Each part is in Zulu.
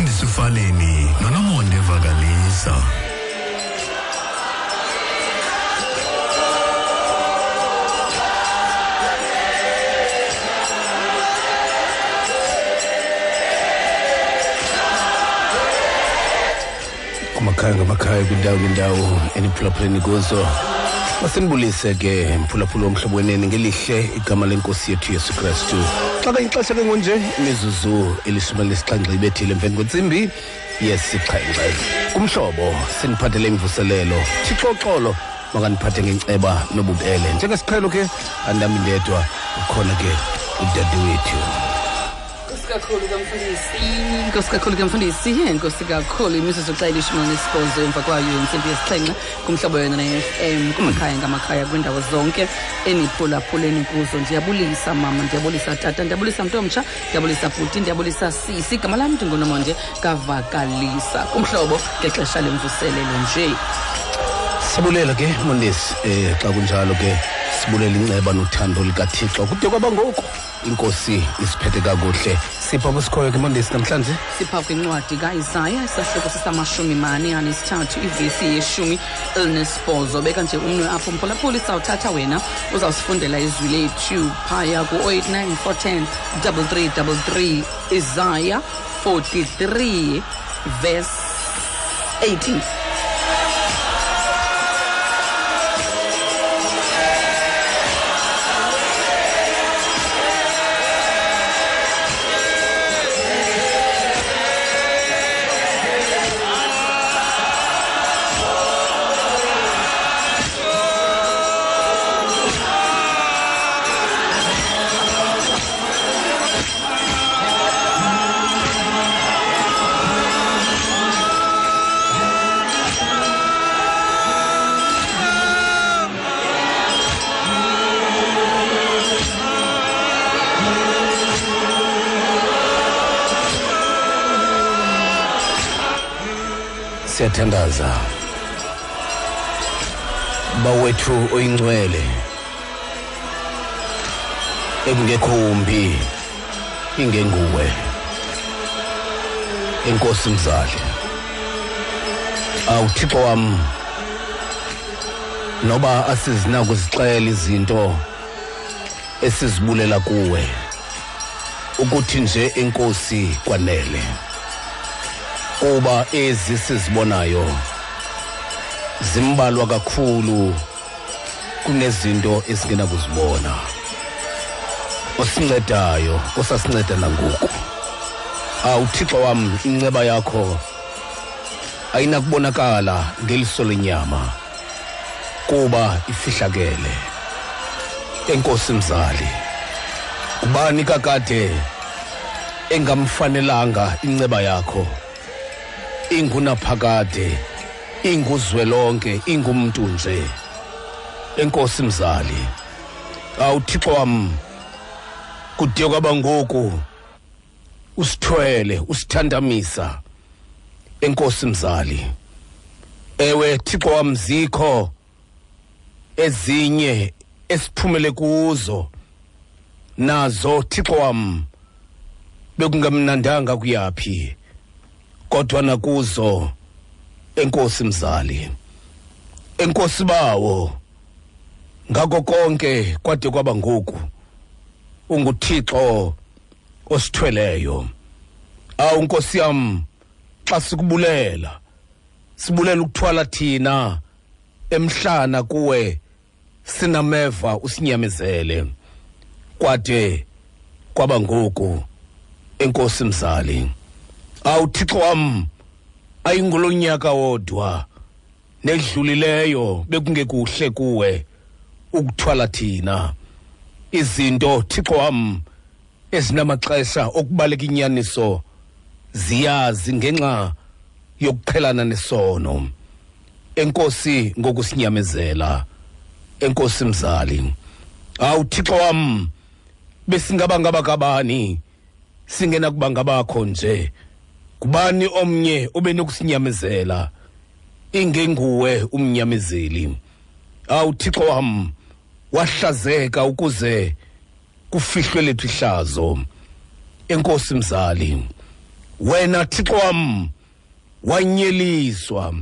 umfundisi ufaleni nonomonde vakalisa kumakhaya ngamakhaya kwindawo ngendawo eniphulaphuleni kuzo. Masinibulise ke mphulaphula womhlobo wenene ngelihle igama lenkosi yethu yesu kristu. Xa kanye ixesha ke ngonje imizuzu elishumi lesixhenxe ibethile emveni kwentsimbi yesixhenxe kumhlobo siniphathele imvuselelo. Thixoxolo makaniphathe ngenceba nobubele. Njengesiqhelo ke andami ndedwa ukhona ke udade wethu Nkosi kakhulu kamfundisi. Nkosi kakhulu kamfundisi. Nkosi kakhulu. Imizuzu xa ilishumi nesibhozo emva kwayo intsimbi yesixhenxe kumhlobo yona ne-fm kumakhaya ngamakhaya kwiindawo zonke eniphulaphuleni kuzo. Ndiyabulisa mama ndiyabulisa tata ndiyabulisa mntomtsha ndiyabulisa bhuti ndiyabulisa sisi. Igama lam ndingunomonde kavakalisa kumhlobo ngexesha lemvuselelo nje. Sibulela ke mondesi um xa kunjalo ke sibulela inceba nothando likathixo. Kude kwaba ngoku. Inkosi isiphethe kakuhle. Sipha kusikhoyo ke mondesi namhlanje sipha kwincwadi kaisaya isahloko sisamashumi mane anesithathu ivesi yeshumi elinesibhozo beka nje umnwe apho mphulaphula sawuthatha wena. Uzawusifundela izwi lethu phaya ku-089 410 3333 isaya 43 verse 18 siyathandaza. Bawethu oyingcwele ekungekho umbi ingenguwe. Enkosi mzali. Awuthixo wam noba asizinako zixela izinto esizibulela kuwe ukuthi nje enkosi kwanele. Kuba ezi sizibonayo zimbalwa kakhulu kunezinto esingenakuzibona osincedayo osasinceda nangoku. Awuthixo wam inceba yakho ayinakubonakala ngeliso lenyama kuba ifihlakele. Enkosi mzali kubani kakade engamfanelanga inceba yakho? Ingunaphakade inguzwelonke ingumntu nje. Enkosi mzali awuthixo wam kude kwaba ngoku. Usithwele usithandamisa enkosi mzali. Ewe thixo wam zikho ezinye esiphumele kuzo. Nazo thixo wam bekungamnandanga kuyaphi? Kodwa nakuzo enkosi mzali. Enkosi bawo ngako konke kwade kwaba ngoku. Unguthixo osithweleyo. Awu nkosi yam xa sikubulela sibulela ukuthwala thina emhlana kuwe sinameva usinyamezele. Kwade kwaba ngoku enkosi mzali. Awuthixo wam ayingulo nyaka wodwa. Nedlulileyo bekungekuhle kuwe ukuthwala thina. Izinto thixo wam ezinamaxesha okubaleka inyaniso ziyazi ngenxa yokuqhelana nesono. Enkosi ngokusinyamezela. Enkosi mzali awuthixo wam besingaba ngabakabani singenakuba ngabakho nje. Kubani omnye obenokusinyamezela? Ingenguwe umnyamezeli. Awuthixo wam wahlazeka ukuze kufihlwe lethu ihlazo. Enkosi mzali wena thixo wam wanyeliswa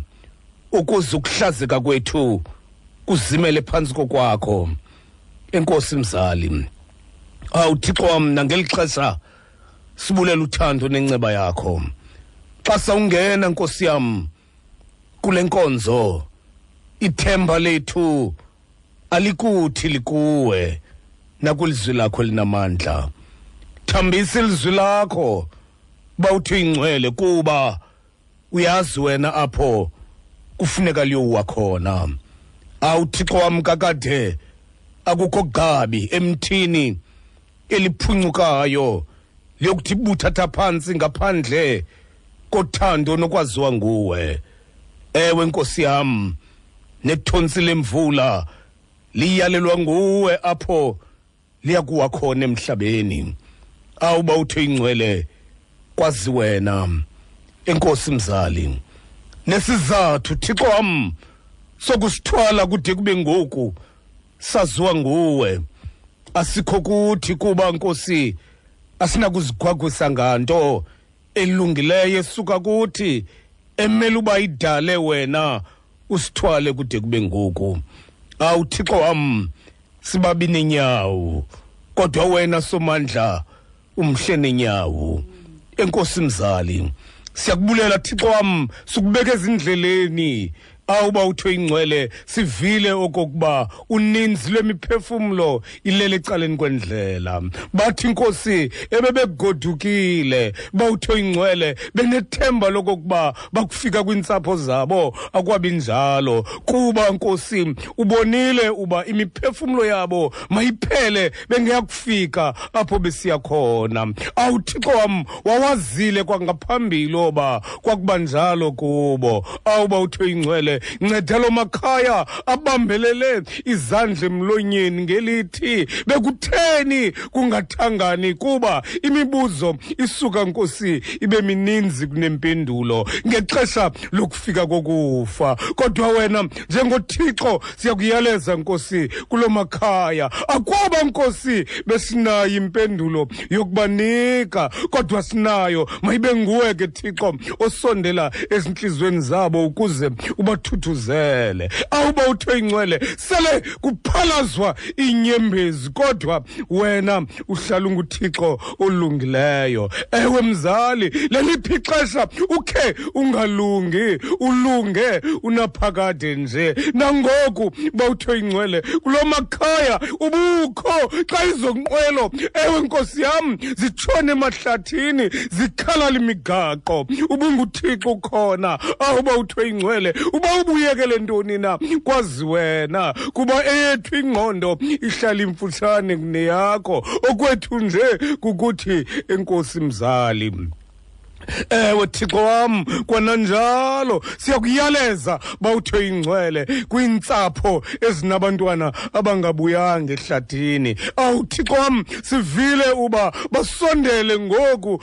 ukuze ukuhlazeka kwethu kuzimele phansi kokwakho. Enkosi mzali awu thixo wam nangeli xesha sibulela uthando nenceba yakho. Xa sawungena nkosi yam kule nkonzo. Ithemba lethu alikuthi likuwe nakulizwi lakho linamandla thambisa ilizwi lakho bawuthi ingcwele kuba uyazi wena apho kufuneka liyowa khona. Awuthixo wam kakade akukho gabi emthini eliphuncukayo liyokuthi buthatha phansi ngaphandle. Kothando nokwaziwa nguwe. Ewe nkosi yam nethonsi lemvula liyalelwa nguwe apho liyakuwa khona emhlabeni. Awuba uthe ingcwele kwazi wena. Enkosi mzali nesizathu thixo wam sokusithwala kude kube ngoku saziwa nguwe. Asikho kuthi kuba nkosi asinakuzigwagwisa nganto. Elungileyo esuka kuthi emele uba idale wena usithwale kude kube ngoku. Awuthixo wam sibabi nenyawo kodwa wena somandla umhle nenyawo. Enkosi mzali siyakubulela thixo wam sikubeka ezindleleni. Awuba uthiwe ingcwele sivile okokuba uninzi lwemiphefumlo ilele ecaleni kwendlela. Bathi inkosi ebebegodukile bawuthiwe ingcwele benethemba lokokuba bakufika kwiintsapho zabo akwabi njalo. Kuba nkosi ubonile uba imiphefumlo yabo mayiphele bengeyakufika apho besiya khona. Awuthixo wam wawazile kwangaphambili oba kwakuba njalo kubo. Awuba uthiwe ingcwele nceda lo makhaya abambelele izandla emlonyeni ngelithi bekutheni kungathangani kuba imibuzo isuka nkosi ibe mininzi kunempendulo ngexesha lokufika kokufa. Kodwa wena njengothixo siyakuyaleza nkosi kulo makhaya. Akwaba nkosi besinayo impendulo yokubanika kodwa sinayo. Mayibe nguwe ke thixo osondela ezintliziyweni zabo ukuze ubathuthuzele awuba uthe ingcwele sele kuphalazwa iinyembezi kodwa wena uhlala unguthixo olungileyo. Ewe mzali leliphi ixesha ukhe ungalungi ulunge unaphakade nje. Nangoku bawuthe ingcwele kulo makhaya ubukho. Xa izonqwelo ewe nkosi yam zitshone emahlathini zikhalala imigaqo ubunguthixo khona. Awuba uthiwe ingcwele uba ubuyekele ntoni na? Kwazi wena kuba eyethu ingqondo ihlala imfutshane kuneyakho. Okwethu nje kukuthi enkosi mzali. Ewe thixo wam kwananjalo siyakuyaleza bawuthe ingcwele kwiintsapho ezinabantwana abangabuyanga ehlathini. Awu thixo wam sivile uba basondele ngoku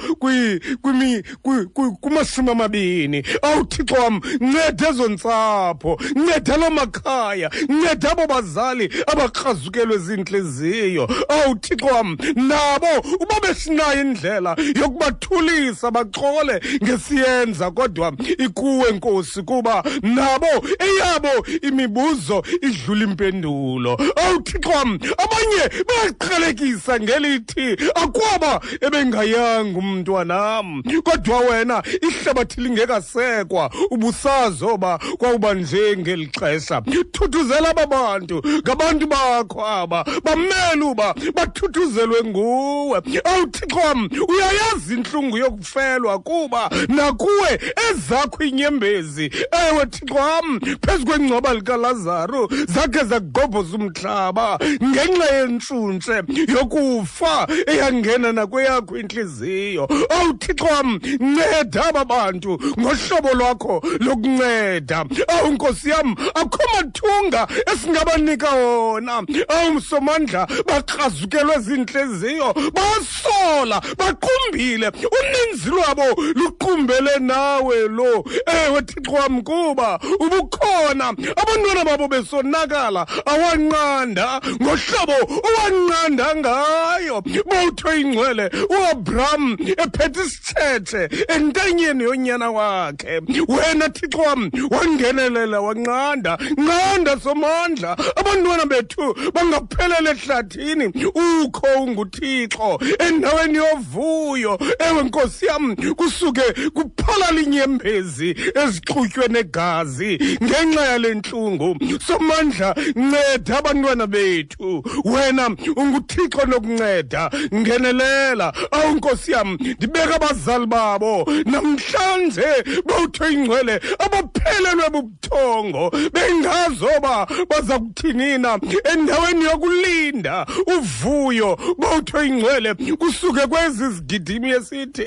kumashumi amabini. Awu thixo wam nceda ezo ntsapho nceda loo makhaya nceda abo bazali abakrazukelwe ziintliziyo awu thixo wam nabo uba besinayo indlela yokubathulisa baxole ngesiyenza kodwa ikuwe nkosi kuba nabo eyabo imibuzo idlula impendulo. Awuthixo abanye bayaqhelekisa ngelithi akwaba ebengayanga umntwanam kodwa wena ihlabathi lingekasekwa ubusazoba kwawuba nje ngeli xesha. Thuthuzela aba bantu ngabantu bakho aba bamele uba bathuthuzelwe nguwe. Awuthixo wam uyayazi intlungu yokufelwa kuba nakuwe ezakho inyembezi. Ewe thixo wam phezu kwengcwaba likalazaru zakhe zagobhoza umhlaba ngenxa yentshuntshe yokufa eyangena nakweyakho intliziyo. Awu thixo wam nceda aba bantu ngohlobo lwakho lokunceda. Awu nkosi yam akho mathunga esingabanika wona. Awu msomandla bakrazukelwe ziintliziyo basola baqumbile uninzi lwabo luqumbele nawe lo. Ewe thixo wam kuba ubukhona. Abantwana babo besonakala awanqanda ngohlobo owanqanda ngayo. Bowuthiwe ingcwele uabram ephethe isithethe entanyeni yonyana wakhe. Wena thixo wam wangenelela wanqanda. Nqanda somandla. Abantwana bethu bangaphelela ehlathini. Ukho unguthixo endaweni yovuyo. Ewe nkosi yam kusuke kuphola linyembezi ezixhutywe negazi ngenxa yale ntlungu. Somandla nceda abantwana bethu. Wena unguthixo nokunceda ngenelela awu nkosi yam ndibeka abazali babo. Namhlanje bawutho ingcwele abaphelelwe bubuthongo. Bengazoba baza kuthinina endaweni yokulinda. Uvuyo bawuthe ingcwele kusuke kwezi zigidimi esithi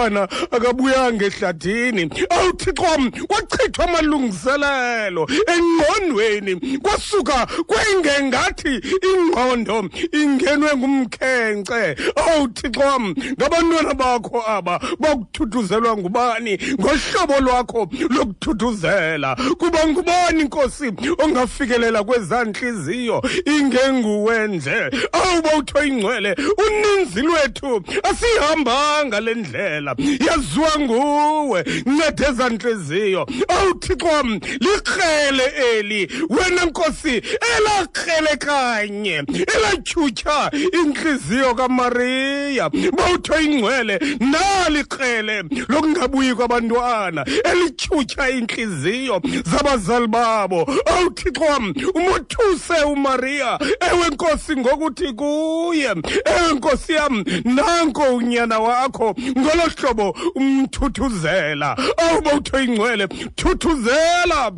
umntwana akabuyanga ehlathini. Awuthixo wam kwachithwa amalungiselelo. Engqondweni kwasuka kwengengathi ingqondo ingenwe ngumkhenkce. Awuthixo wam ngabantwana bakho aba bakuthuthuzelwa ngubani? Ngohlobo lwakho lokuthuthuzela. Kuba ngubani nkosi ongafikelela kwezaa ntliziyo ingenguwe nje awu bawuthiwe ingcwele uninzi lwethu asihambanga le ndlela. Yaziwa nguwe ncede ezantliziyo ntliziyo awuthixo wam likrele eli. Wena nkosi elakrele kanye elatyhutyha intliziyo kamariya. Bawutho ingcwele nalikrele lokungabuyi kwabantwana elityhutyha intliziyo zabazali babo. Owuthixo wam umothuse umariya. Ewe nkosi ngokuthi kuye. Ewe nkosi yam nanko unyana wakho ngolo hlobo umthuthuzela. Oh, Awuba uthe ingcwele thuthuzela.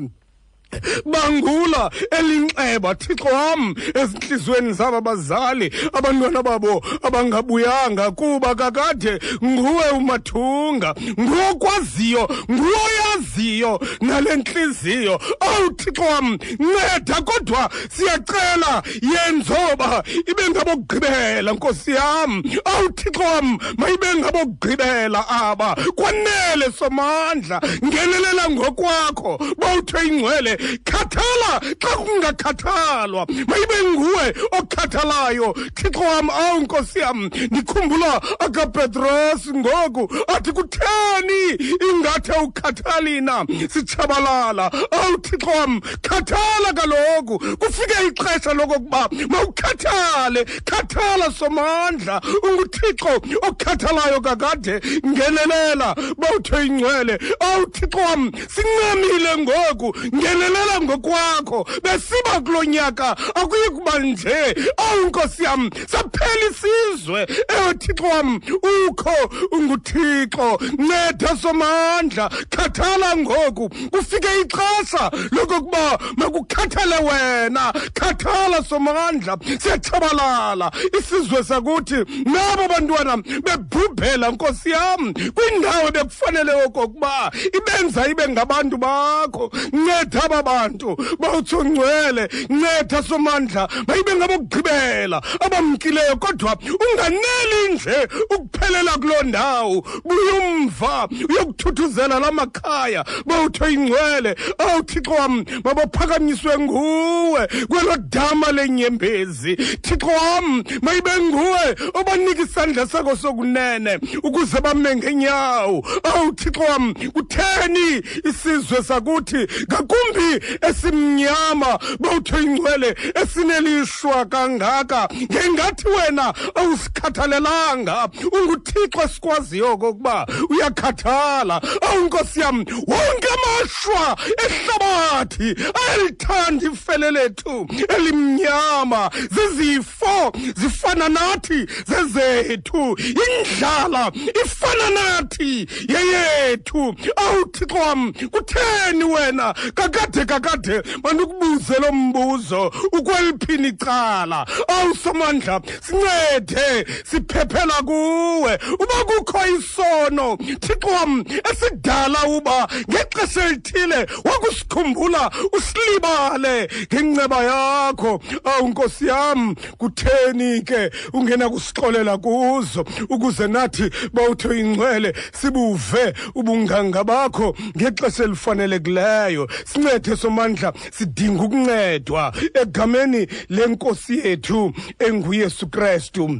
Bangula elinxeba thixo wam ezintliziyweni zabo abazali abantwana babo abangabuyanga kuba kakade nguwe umathunga nguwe okwaziyo nguwe oyaziyo nale ntliziyo awu thixo wam nceda kodwa siyacela yenzoba ibe ngabokugqibela nkosi yam. Awu thixo wam mayibe ngabokugqibela aba. Kwanele somandla ngenelela ngokwakho bawuthiwe ingcwele khathala xa kungakhathalwa. Mayibe nguwe okhathalayo. Thixo wam awu nkosi yam ndikhumbula akapetros ngoku. Athi kutheni ingathi awukhathali na sitshabalala. Awu thixo wam khathala kaloku. Kufike ixesha lokokuba mawukhathale. Khathala somandla. Unguthixo okhathalayo kakade. Ngenelela bawuthe ingcwele. Awu thixo wam sincamile ngoku. Ngenelela ngokwakho. Besiba kulo nyaka akuyi kuba nje. Awu nkosi yam saphela isizwe. Ewe thixo wam ukho unguthixo. Nceda somandla khathala ngoku. Kufike ixesha lokokuba makukhathale wena. Khathala somandla siyatshabalala. Isizwe sakuthi nabo bantwana bebhubhela nkosi yam kwindawo bekufanele okokuba ibenza ibe ngabantu bakho. Nceda aba bantu bawutsho ngcwele nceda somandla mayibe ngabokugqibela abamkileyo kodwa unganeli nje ukuphelela kuloo ndawo buye umva uyokuthuthuzela la makhaya bawutho ingcwele awu thixo wam mabaphakanyiswe nguwe kwelo dama lenyembezi. Thixo wam mayibe nguwe obanika isandla sakho sokunene ukuze bame ngenyawo. Awu thixo wam kutheni isizwe sakuthi ngakumbi esimnyama bawutho ingcwele esinelishwa kangaka ngengathi wena awusikhathalelanga. Unguthixo esikwaziyo okokuba uyakhathala. Awu nkosi yam wonke amashwa ehlabathi ayalithanda ifele lethu elimnyama. Zizifo zifana nathi zezethu. Indlala ifana nathi yeyethu. Awu thixo wam kutheni wena? Kakade kade kakade mandikubuze lo mbuzo. Ukweliphini icala? Awusomandla sincede siphephela kuwe. Uba kukho isono thixo wam esidala uba ngexesha elithile wakusikhumbula usilibale ngenceba yakho. Awu nkosi yam kutheni ke ungena kusixolela kuzo ukuze nathi bawuthe ingcwele sibuve ubunganga bakho ngexesha elifanelekileyo? Sincede somandla sidinga ukuncedwa egameni lenkosi yethu enguyesu kristu.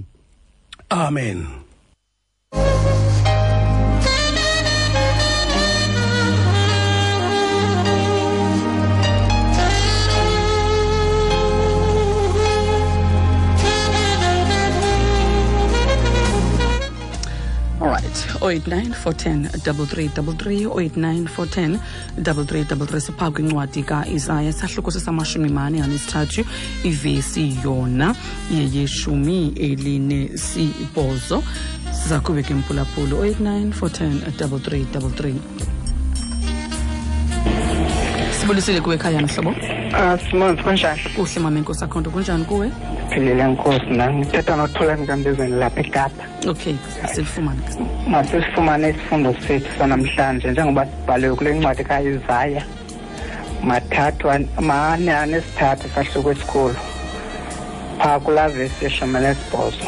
Amen. allright 08941033 siphaa kwincwadi ka-isaya sahluko sesamashumi mane anesithathu ivesi yona yeyeshumi elinesibhozo sizaqhubeka imphulaphula 08941033 sibulisile kuwe ekhaya mhlobo Ah, Simons kunjani? kuhle mama inkosi akhonto kunjani kuwe Philile nkosi nami ngithetha nothulani kambizweni lapha eKapa. okay silifumane ke Masisifumane isifundo sethu sanamhlanje njengoba sibhaliwe kule ncwadi kaIsaya. Mathathu an- mane anesithathu sahluko esikhulu. Phaa kulaa vesi yeshumi nesibhozo.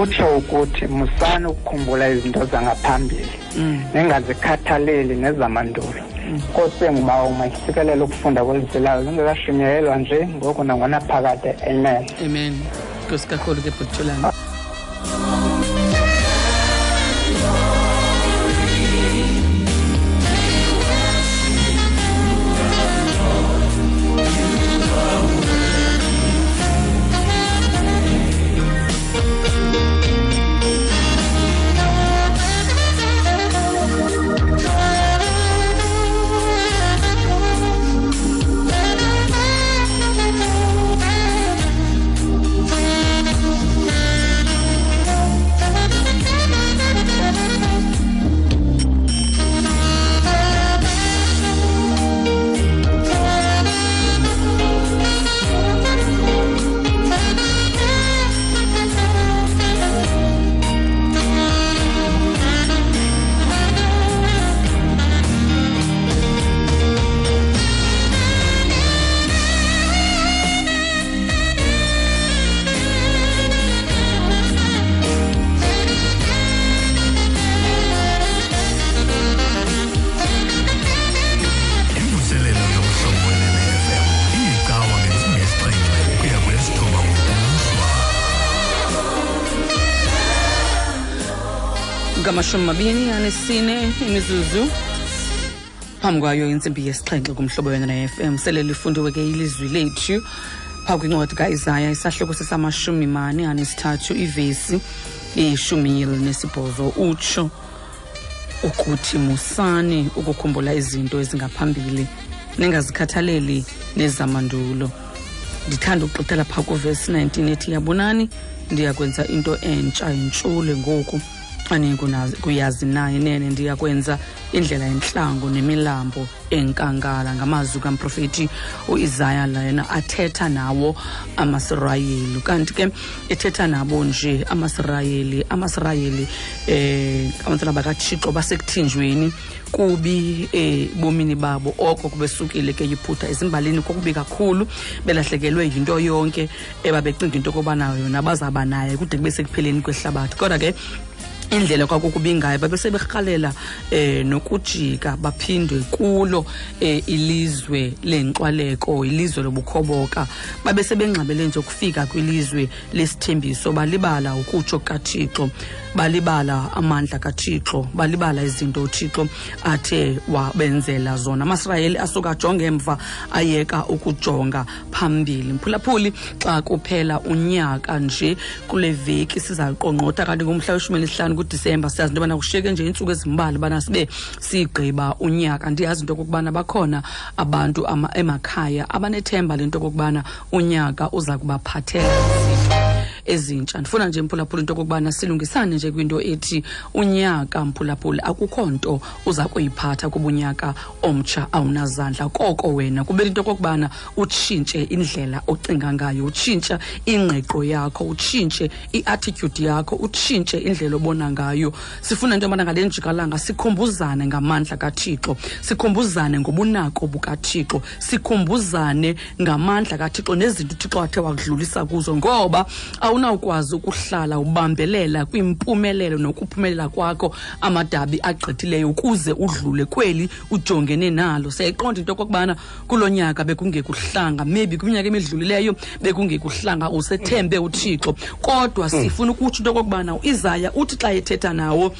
Utsho ukuthi musani ukukhumbula izinto zangaphambili ningazikhathaleli nezamandulo nkosi engubawa uma isikelele ukufunda kwelizilayo lingekashunyayelwa nje ngoku nangona phakade amen. Amen. Nkosi kakhulu ke bhuthulane ngamashumi mabini anesine imizuzu. Phambi kwayo intsimbi yesixhenxe kumhlobo wena ne-fm sele lifundiwe ke ilizwi lethu. Phaa kwincwadi kaisaya isahloko sesamashumi mane anesithathu ivesi ishumi elinesibhozo utsho ukuthi musani ukukhumbula izinto ezingaphambili. Ningazikhathaleli nezamandulo. Ndithanda ukugqithela phaa kuvesi 19 ethi yabonani ndiyakwenza into entsha yintshule ngoku anikuyazi naye nene ndiyakwenza indlela yentlango nemilambo enkankala ngamazwi kamprofethi uisaya lena athetha nawo amasirayeli. Kanti ke ethetha nabo nje amasirayeli amasirayeli eh abantwana bakathixo basekuthinjweni kubi ebomini babo. Oko kubesukile ke yiphutha ezimbalini kokubi kakhulu belahlekelwe yinto yonke ebabecinga into yokubana yona bazaba naye kude kube sekupheleni kwehlabathi. Kodwa ke indlela kwakukubi ngayo babeseberhalela eh nokujika baphindwe kulo eh, ilizwe lenkxwaleko ilizwe lobukhoboka. Babesebengxabele nje ukufika kwilizwe lesithembiso balibala ukutsho kathixo balibala amandla kathixo. Balibala izinto uthixo athe wabenzela zona. Amasirayeli asuka ajonge emva ayeka ukujonga phambili. Mphulaphuli xa kuphela unyaka nje kule veki sizaqongqotha kanti ngomhla weshumi nesihlanu kudisemba siyazi into yobana kushiyeke nje iintsuku ezimbali ubana sibe sigqiba unyaka. Ndiyazi into okokubana bakhona abantu emakhaya abanethemba lento okokubana unyaka uza kubaphathela ezintsha. Ndifuna nje mphulaphula into okokubana silungisane nje kwinto ethi unyaka mphulaphula akukho nto uza kuyiphatha kubunyaka omtsha awunazandla. Koko wena kubela into okokubana utshintshe indlela ocinga ngayo utshintshe ingqiqo yakho utshintshe i-attitude yakho utshintshe indlela obona ngayo. Sifuna into yobana ngale njikalanga sikhumbuzane ngamandla kathixo sikhumbuzane ngobunako bukathixo sikhumbuzane ngamandla kathixo nezinto uthixo athe wakudlulisa kuzo ngoba awunawukwazi ukuhlala ubambelela kwimpumelelo nokuphumelela kwakho amadabi agqithileyo ukuze udlule kweli ujongene nalo. Siyayiqonda into yokokubana kulo nyaka bekungekuhlanga maybe kwiminyaka emidlulileyo bekungekuhlanga usethembe uthixo. Kodwa sifuna ukutsho into yokokubana uisaya uthi xa ethetha nawo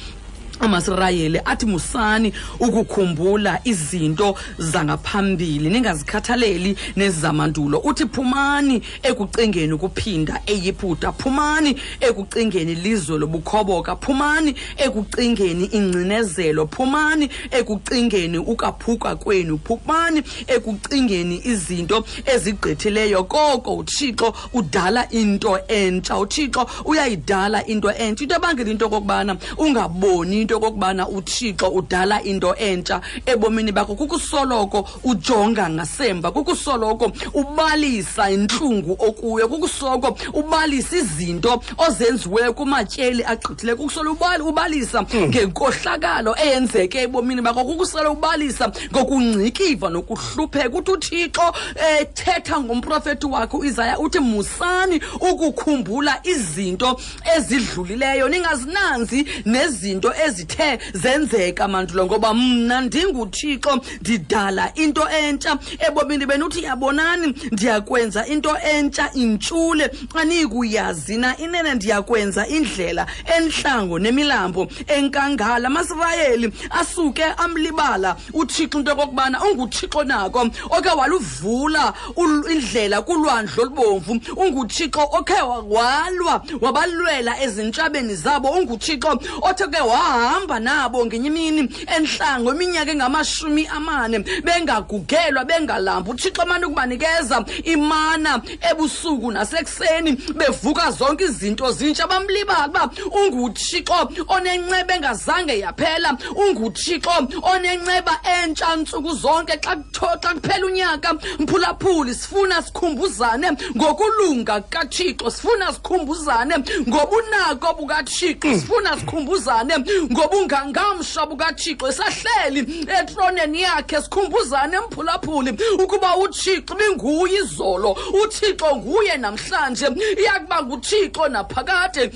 amasirayeli athi musani ukukhumbula izinto zangaphambili. Ningazikhathaleli nezamandulo uthi phumani ekucingeni ukuphinda eyiputa. Phumani ekucingeni lizwe lobukhoboka. Phumani ekucingeni ingcinezelo. Phumani ekucingeni ukaphuka kwenu. Phumani ekucingeni izinto ezigqithileyo. Koko uthixo udala into entsha. uthixo uyayidala into entsha. Into ebangela into okokubana ungaboni into yokokubana uthixo udala into entsha ebomini bakho. Kukusoloko ujonga ngasemva kukusoloko ubalisa intlungu okuyo kukusoloko ubalisa izinto ozenziweyo kumatyeli agqithileyo kukusolo ubali ubalisa ngenkohlakalo eyenzeke ebomini bakho kukusolo ubalisa ngokungcikiva nokuhlupheka. Uthi uthixo ethetha ngomprofethi wakhe uisaya uthi musani ukukhumbula izinto ezidlulileyo ningazinanzi nezinto ezithe zenzeka mandulo ngoba mna ndinguthixo ndidala into entsha. Ebomini benuthi yabonani ndiyakwenza into entsha intshule aniyikuyazi na inene ndiyakwenza indlela entlango nemilambo enkangala. Amasirayeli asuke amlibala uthixo into yokokubana unguthixo nako oke waluvula indlela kulwandle olubomvu. Unguthixo okhe walwa wabalwela ezintshabeni zabo. Unguthixo othe ke wahamba nabo ngenye imini entlango iminyaka engamashumi amane. Bengagugelwa bengalamba uthixo amane ukubanikeza imana ebusuku nasekuseni bevuka zonke izinto zintsha bamlibala uba unguthixo onenceba engazange yaphela unguthixo onenceba entsha ntsuku zonke. Xa kuphela unyaka mphulaphuli sifuna sikhumbuzane ngokulunga kukathixo sifuna sikhumbuzane ngobunako bukathixo sifuna sikhumbuzane ngobungangamsha bukathixo esahleli etroneni yakhe sikhumbuzane emphulaphuli ukuba uthixo ibinguye izolo uthixo nguye namhlanje. Iyakuba nguthixo naphakade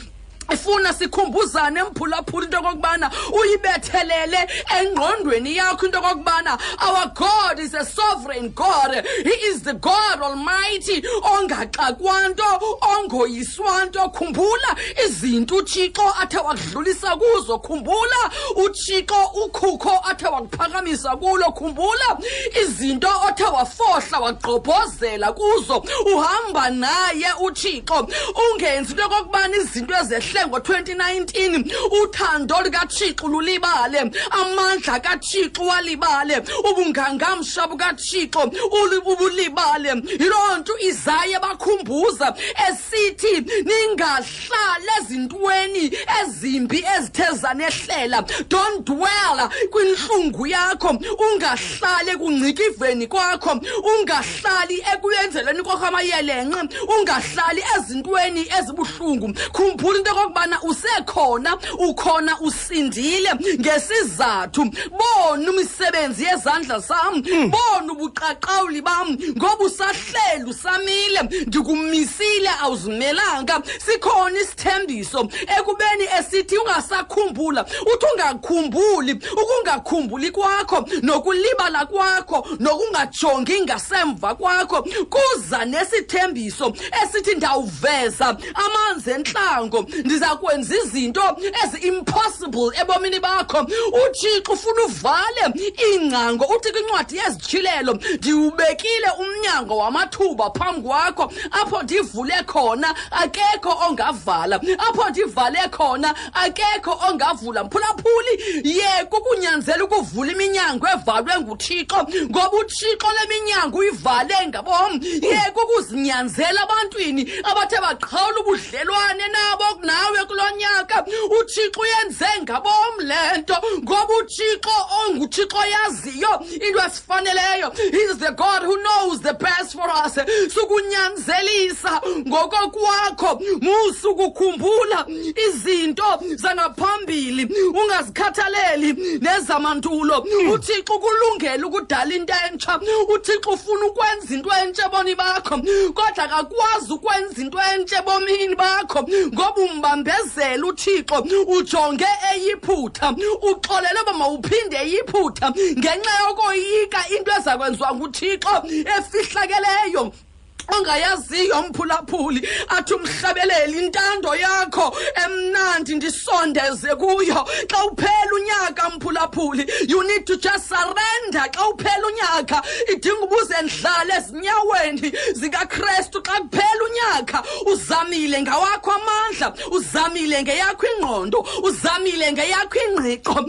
ifuna sikhumbuzane mphulaphula into okokubana uyibethelele engqondweni yakho into yokokubana our god is a sovereign god. He is the god almighty ongaxakwanto ongoyiswanto. Khumbula izinto uthixo athe wakudlulisa kuzo. Khumbula uthixo ukhukho athe wakuphakamisa kulo. Khumbula izinto othe wafohla wagqobhozela kuzo. Uhamba naye uthixo ungenzi into yokokubana izinto ezehle ngo-2019 uthando likathixo lulibale amandla kathixo walibale ubungangamsha bukathixo uli- ubulibale. Yiloo nto izaye bakhumbuza esithi ningahlali ezintweni ezimbi ezithe zanehlela. Don't dwell kwintlungu yakho ungahlali ekungcikiveni kwakho ungahlali ekuyenzeleni kwakho amayelenqe ungahlali ezintweni ezibuhlungu. Khumbula into okokubana usekhona ukhona usindile ngesizathu. Bona imisebenzi yezandla zam bona ubuqaqawuli bam ngoba usahleli usamile. Ndikumisile awuzimelanga. Sikhona isithembiso ekubeni esithi ungasakhumbula uthi ungakhumbuli ukungakhumbuli kwakho nokulibala kwakho nokungajongi ngasemva kwakho. Kuza nesithembiso esithi ndawuveza amanzi entlango ndiza kwenza izinto ezi-impossible ebomini bakho. Uthixo ufuna uvale iingcango uthi kwincwadi yezitshilelo ndiwubekile umnyango wamathuba phambi kwakho. Apho ndivule khona akekho ongavala. Apho ndivale khona akekho ongavula. Mphulaphuli ye kukunyanzela ukuvula iminyango evalwe nguthixo ngoba uthixo le minyango uyivale ngabom. Ye kukuzinyanzela abantwini abathe baqhawula ubudlelwane nabo nawe kulo nyaka. Uthixo uyenze ngabom le nto ngoba uthixo onguthixo yaziyo into esifaneleyo. Is the god who knows the best for us. Sukunyanzelisa ngokokwakho musukukhumbula izinto zangaphambili ungazikhathaleli nezamantulo. Uthixo kulungele ukudala into entsha. Uthixo ufuna ukwenza into entsha eboni bakho kodwa kakwazi ukwenza into entsha ebomini bakho ngoba umbambezela uthixo ujonge eyiphutha uxolele uba mawuphinde eyiphutha ngenxa yokoyika into eza kwenziwa nguthixo efihlakeleyo ongayaziyo mphulaphuli athi umhlabeleli intando yakho emnandi ndisondeze kuyo. Xa uphela unyaka mphulaphuli you need to just surrender. Xa uphela unyaka idinga ubuze ndlala ezinyaweni zikakrestu xa kuphela unyaka uzamile ngawakho amandla uzamile ngeyakho ingqondo uzamile ngeyakho ingqiqo.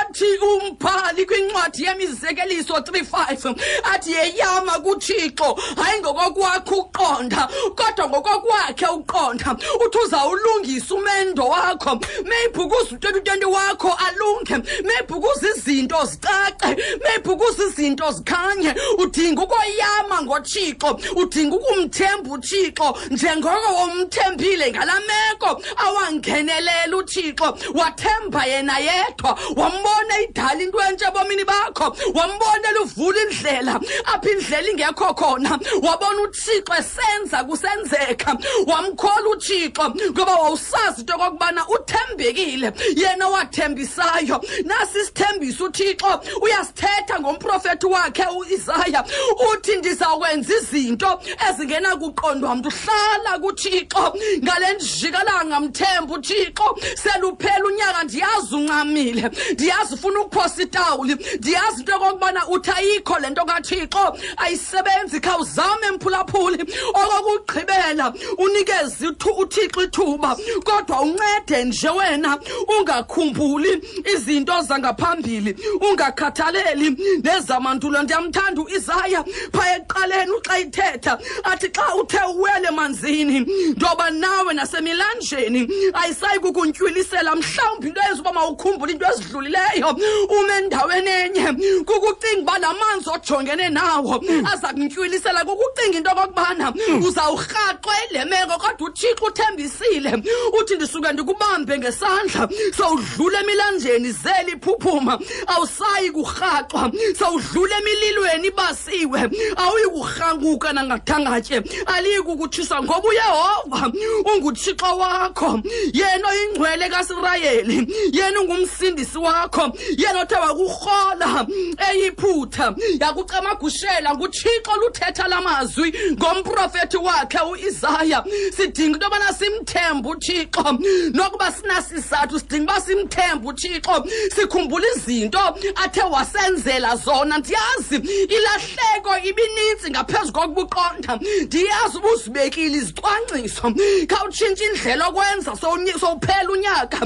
Athi umbhali kwincwadi yemizekeliso 35 athi yeyama kuthixo hayi ngokokwakho uqonda kodwa ngokokwakhe uqonda uthi uzawulungisa umendo wakho. Meyibhukuza u-2020 wakho alunge meyibhukuza izinto zicace meyibhukuza izinto zikhanye. Udinga ukoyama ngothixo udinga ukumthemba uthixo njengoko womthembile ngalaa meko awangenelela uthixo. Wathemba yena yedwa wambona idala into entsha ebomini bakho wambonela uvula indlela apho indlela ingekho khona wabona uthixo esenza kusenzeka. Wamkhola uthixo ngoba wawusazi into yokokubana uthembekile yena owathembisayo. Nasi isithembiso uthixo uyasithetha ngomprofethi wakhe uisaya uthi ndizawukwenza izinto ezingenakuqondwa mntu. Hlala kuthixo ngale njikalanga mthemba uthixo. Seluphela unyaka ndiyazi uncamile ndiyazi ufuna ukuphosa itawuli ndiyazi into yokokubana uthi ayikho le nto kathixo. Ayisebenzi khawuzame mphulaphuli okokugqibela. Unikeze uthixo ithuba kodwa uncede nje wena ungakhumbuli izinto zangaphambili ungakhathaleli nezamandulo. Ndiyamthanda uisaya phaa ekuqaleni uxa ithetha athi xa uthe uwele manzini ndoba nawe nasemilanjeni ayisayi kukuntywilisela mhlawumbi into eyenza uba mawukhumbule into ezidlulileyo. Ume endaweni enye kukucinga uba la manzi ojongene nawo aza kuntywilisela kukucinga into okokubana uzawurhaxwe le meko kodwa uthixo uthembisile. Uthi ndisuke ndikubambe ngesandla sowudlula emilanjeni zeli iphuphuma awusayi kurhaxwa sowudlula emililweni ibasiwe awuyi kurhanguka nangathangatye aliyi kukutshisa ngoba uyehova unguthixo wakho. Yena oyingcwele kasirayeli yena ungumsindisi wakho yena othe wakurhola eyiphutha. Yakucamagushela nguthixo luthetha la mazwi ngomprofethi wakhe uisaya sidinga into yobana simthembe uthixo. Nokuba sinasizathu sidinga uba simthembe uthixo. Sikhumbula izinto athe wasenzela zona. Ndiyazi ilahleko ibinintsi ngaphezu kokubuqonda. Ndiyazi uba uzibekile izicwangciso. Khawutshintsha indlela okwenza sowuphela unyaka.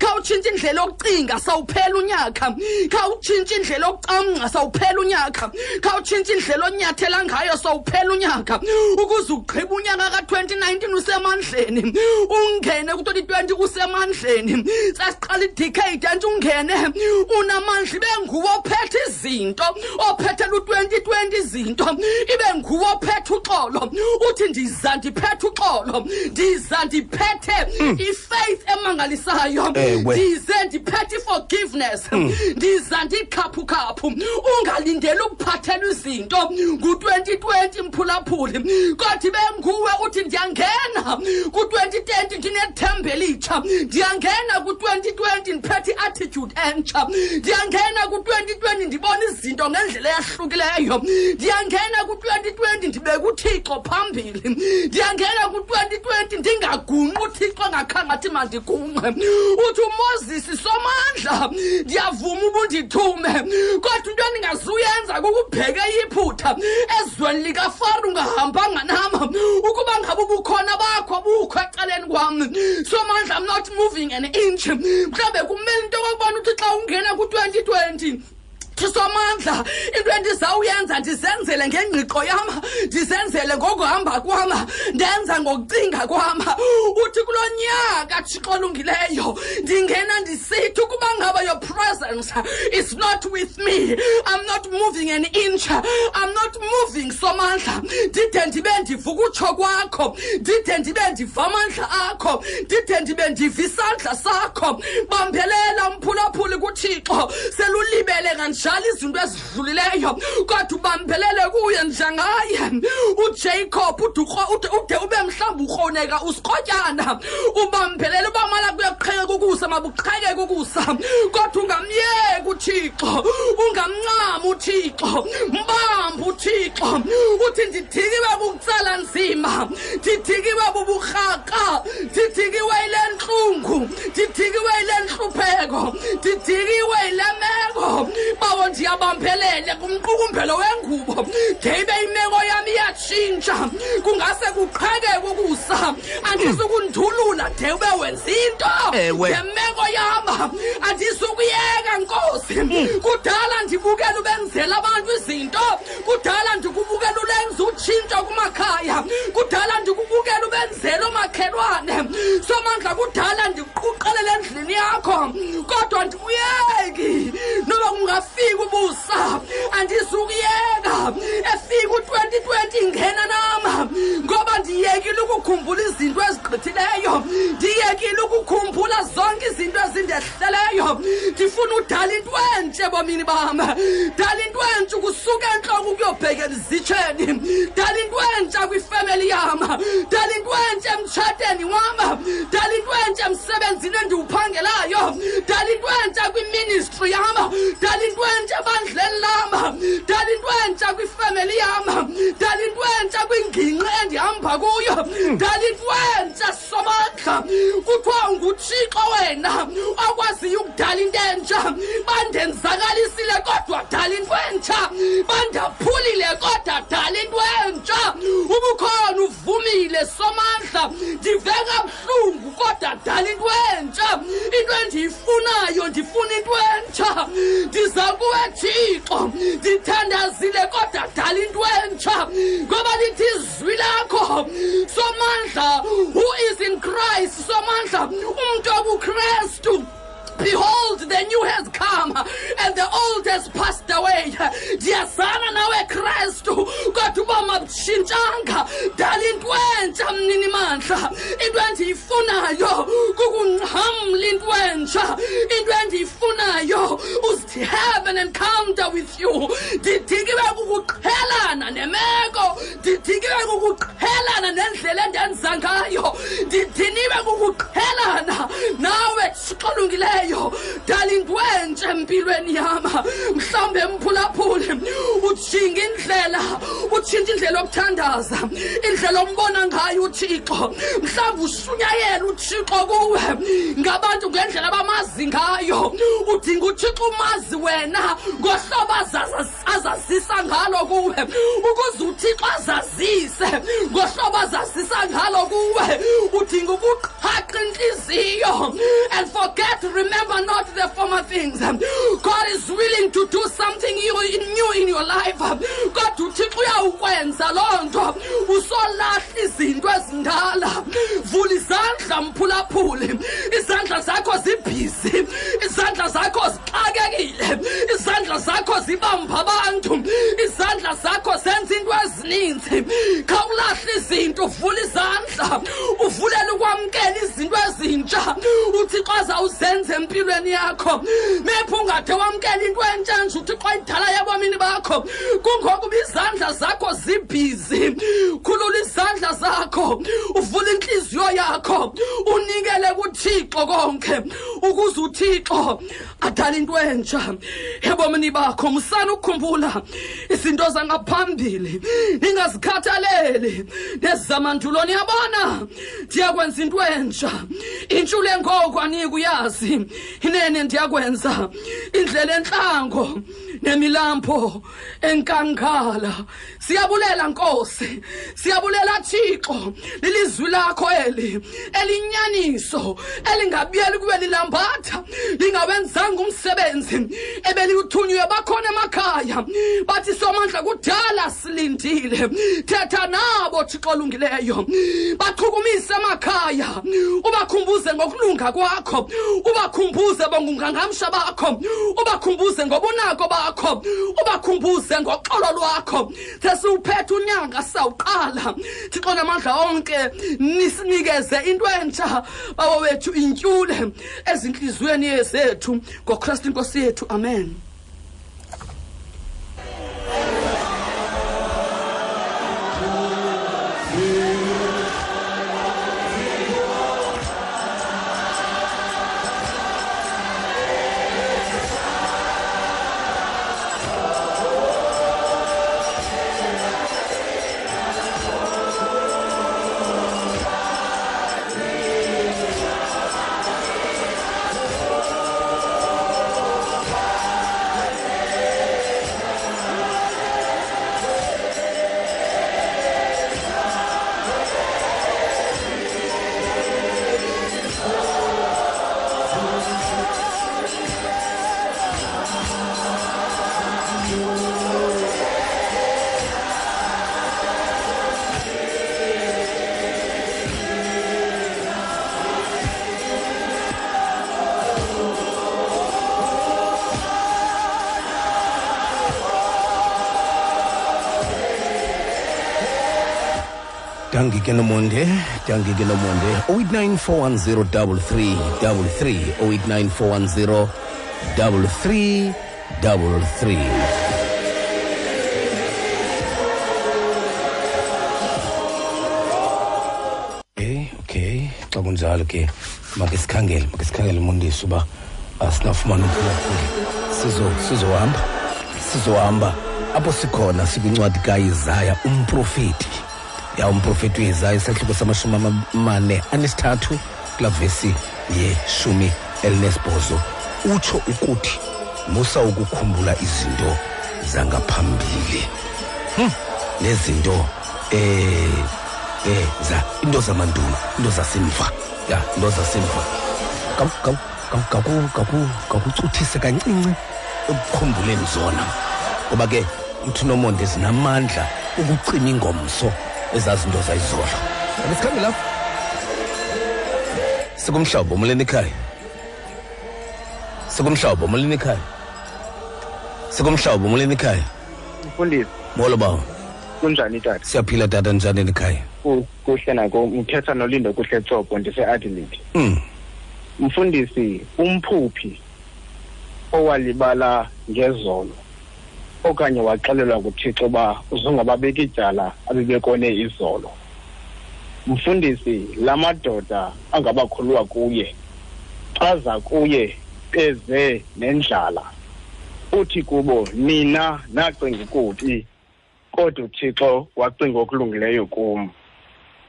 Khawutshintsha indlela yokucinga sawuphela unyaka. Khawutshintsha indlela yokucamngca sawuphela unyaka. Khawutshintsha indlela onyathela ngayo sawuphela unyaka ukuze ugqiba unyaka ka-2019 usemandleni ungene ku-2020 usemandleni sasiqala idecade anti ungene. Unamandla ibe nguwe ophethe izinto ophethela u-2020 izinto ibe nguwe ophethe uxolo. Uthi ndiza ndiphethe uxolo ndiza ndiphethe hmm. ifaith emangalisayo. Ndize ndiphethe i-forgiveness hmm. ndiza ndikhaphukhaphu ungalindeli ukuphathelwa izinto. Ngu-2020 mphulaphuli kodwa ibe nguwe uthi ndiyangena ku-2020 ndinethemba elitsha ndiyangena ku-2020 ndiphethe i-attitude entsha. Ndiyangena ku-2020 2020 ndibona izinto ngendlela eyahlukileyo. Ndiyangena ku-2020 ndibeka uthixo phambili. Ndiyangena ku-2020 ndingagungqi uthixo engakhangathi mandigungqe uthi umoses somandla. Ndiyavuma uba undithume kodwa into endingazuyenza kukubheke iphutha ezweni likafaro ungahambanga nama ukuba ngabe ubukhona bakho bukho eceleni kwam somandla i'm not moving an inch. Mhlawumbe kumele into okokubona uthi xa ungena ku-2020 tisomandla into endizawuyenza ndizenzele ngengqiqo yam ndizenzele ngokuhamba kwam ndenza ngokucinga kwam. Uthi kulo nyaka thixo olungileyo ndingena ndisithi ukuba ngaba your presence is not with me. I'm not moving an inch. I'm not moving somandla. Ndide ndibe ndivuka utsho kwakho. Ndide ndibe ndiva amandla akho. Ndide ndibe ndiva isandla sakho. Bambelela umphulaphuli kuthixo. Selulibele kanjalo izinto ezidlulileyo kodwa ubambelele kuye njengaye. Ujacob ude ube mhlawumbi ukroneka usikrotyana ubambelele uba mala kuyoqhekeka ukusa mabuqhekeka ukusa. Kodwa ungamyeki uthixo ungamncama uthixo mbamba uthixo uthi ndidhikiwe bukutsala nzima ndidhikiwe buburhaka ndidhikiwe yile ntlungu ndidhikiwe yile ntlupheko ndidhikiwe yile meko. Bawo ndiyabambelele kumqukumbelo wengubo ngeyibe imeko yam iyatshintsha kungase kuqhekeke ukusa andizukundulula de ube wenza into. Ngemeko yam andizukuyeka nkosi. Kudala ndibukela ubenzela abantu izinto kudala ndikubukela ulenza utshintsho kumakhaya. Kudala ndikubukela ubenzela omakhelwane. Somandla kudala ndikuqelele endlini yakho. Kodwa andikuyeki noba kungafika ubusa andizukuyeka. Efika u-2020 ngena nama. Ngoba ndiyekile ukukhumbula izinto ezigqithileyo. Ndiyekile ukukhumbula zonke izinto ezindehleleyo. Ndifuna udala into entsha ebomini bam. Dala into entsha ukusuka entloko ukuyobheka ezitsheni dala into entsha kwifemeli yam dala into entsha emtshateni wam dala into entsha emsebenzini endiwuphangelayo. Dala into entsha kwiministri yam dala into entsha ebandleni lam dala into entsha kwifemeli yam dala into entsha kwingingqi endihamba kuyo. Dala into entsha somandla kuthiwa ngutshixo wena okwaziyo ukudala into entsha. Bandenzakalisile kodwa dala into entsha bandaphulile dala into entsha. Ubukhona uvumile somandla. Ndive kabuhlungu kodwa dala into entsha. Into endiyifunayo ndifuna into entsha. Ndiza kuwe thixo ndithandazile kodwa dala into entsha. Ngoba lithi izwi lakho somandla who is in christ somandla umntu okukrestu Behold, the new has come and the old has passed away. dear son Ndiyazana nawe Kristu kodwa uba mabutshintshanga dala into entsha mnini mandla into endiyifunayo kukungxamla into entsha into endiyifunayo is to have an encounter with you. Ndidikiwe kukuqhelana nemeko. Ndidikiwe kukuqhelana nendlela endenza ngayo. Ndidiniwe kukuqhelana nawe sixolungileyo into empilweni yam mhlawumbi emphulaphule ujinga indlela utshintsha indlela yokuthandaza indlela ombona ngayo uthixo. Mhlawumbi ushunyayela uthixo kuwe ngabantu ngendlela abamazi ngayo. Udinga uthixo umazi wena ngohlobo azazisa ngalo kuwe ukuze uthixo azazise ngohlobo ngalo kuwe udinga ukuqhaqa inhliziyo. And forget remember not the former things. God is willing to do something new in your life. Kodwa uthixo uyawukwenza loo nto. Usolahla izinto ezindala. Vula izandla mphulaphuli izandla zakho zibhizi. Izandla zakho zixakekile. Izandla zakho zibamba abantu. Izandla zakho zenza into ezininzi. Khawulahle izinto uvule izandla uvulele ukwamkela izinto ezintsha. Uthixo azawuzenza empilweni yakho. Mephi ungade wamkela into entsha nje uthixo ayidala ebomini bakho. Kungokuba izandla zakho zibhizi. Khulula izandla zakho uvula inhliziyo yakho unikele kuthixo konke. Ukuze uthixo adala into entsha. Ebomini bakho musana ukukhumbula izinto zangaphambili. Ningazikhathaleli nezamandulo niyabona? Ndiyakwenza into entsha. Intshula engoku anike uyazi inene ndiyakwenza. Indlela entlango nemilambo enkankala siyabulela nkosi. Siyabulela thixo lilizwi lakho eli elinyaniso elingabuyeli kube lilambatha lingawenzanga umsebenzi ebeliwuthunyiwe bakhona emakhaya. Bathi somandla kudala silindile. Thetha nabo thixo olungileyo bachukumise emakhaya ubakhumbuze ngokulunga kwakho ubakhumbuze bongungangamsha bakho ubakhumbuze ngobunako bakho ubakhumbuze ngoxolo lwakho. Sesiwuphethe unyanga sawuqala. Thixo namandla onke nisinikeze into entsha. Bawo wethu intyule ezinhliziyweni zethu ngokristu inkosi yethu. Amen dangi ke nomonde dangi ke nomonde 0894103333 0894103333 Eh okay. Xa kunjalo ke make sikhangele make sikhangele umondisi uba asinafumana umphulaphuli sizo sizohamba sizohamba apho sikhona sikwincwadi kaIsaya umprofeti ya umprofeti uIsaya isahluko samashumi amane anesithathu kulaa vesi yeshumi elinesibhozo. Utsho ukuthi musa ukukhumbula izinto zangaphambili. Hm, nezinto eh eh za into zamandulo into zasemva. Ya into zasemva. Gaku- gaku- gaku- gaku- gaku- gakucuthise kancinci ekukhumbuleni zona. Ngoba ke uthi nomonde zinamandla ukucima ingomso. Ezazinto zayizolo ake sikhambe lapho. Sikumhlobo molweni ekhaya. Sikumhlobo molweni ekhaya. Sikumhlobo molweni ekhaya. Mfundisi. Molo bawo. Kunjani tata? Siyaphila tata njani ekhaya? Ku- kuhle nako. Ngithetha nolindo kuhle tsobo ndise-adelaide mm. mfundisi umphuphi owalibala ngezolo. Okanye waxelelwa nguthixo uba uzungababeka ityala abebekone izolo mfundisi la madoda angabakhulwa kuye xaza kuye beze nendlala. Uthi kubo nina nacinga ukubi kodwa uthixo wacinga okulungileyo kum.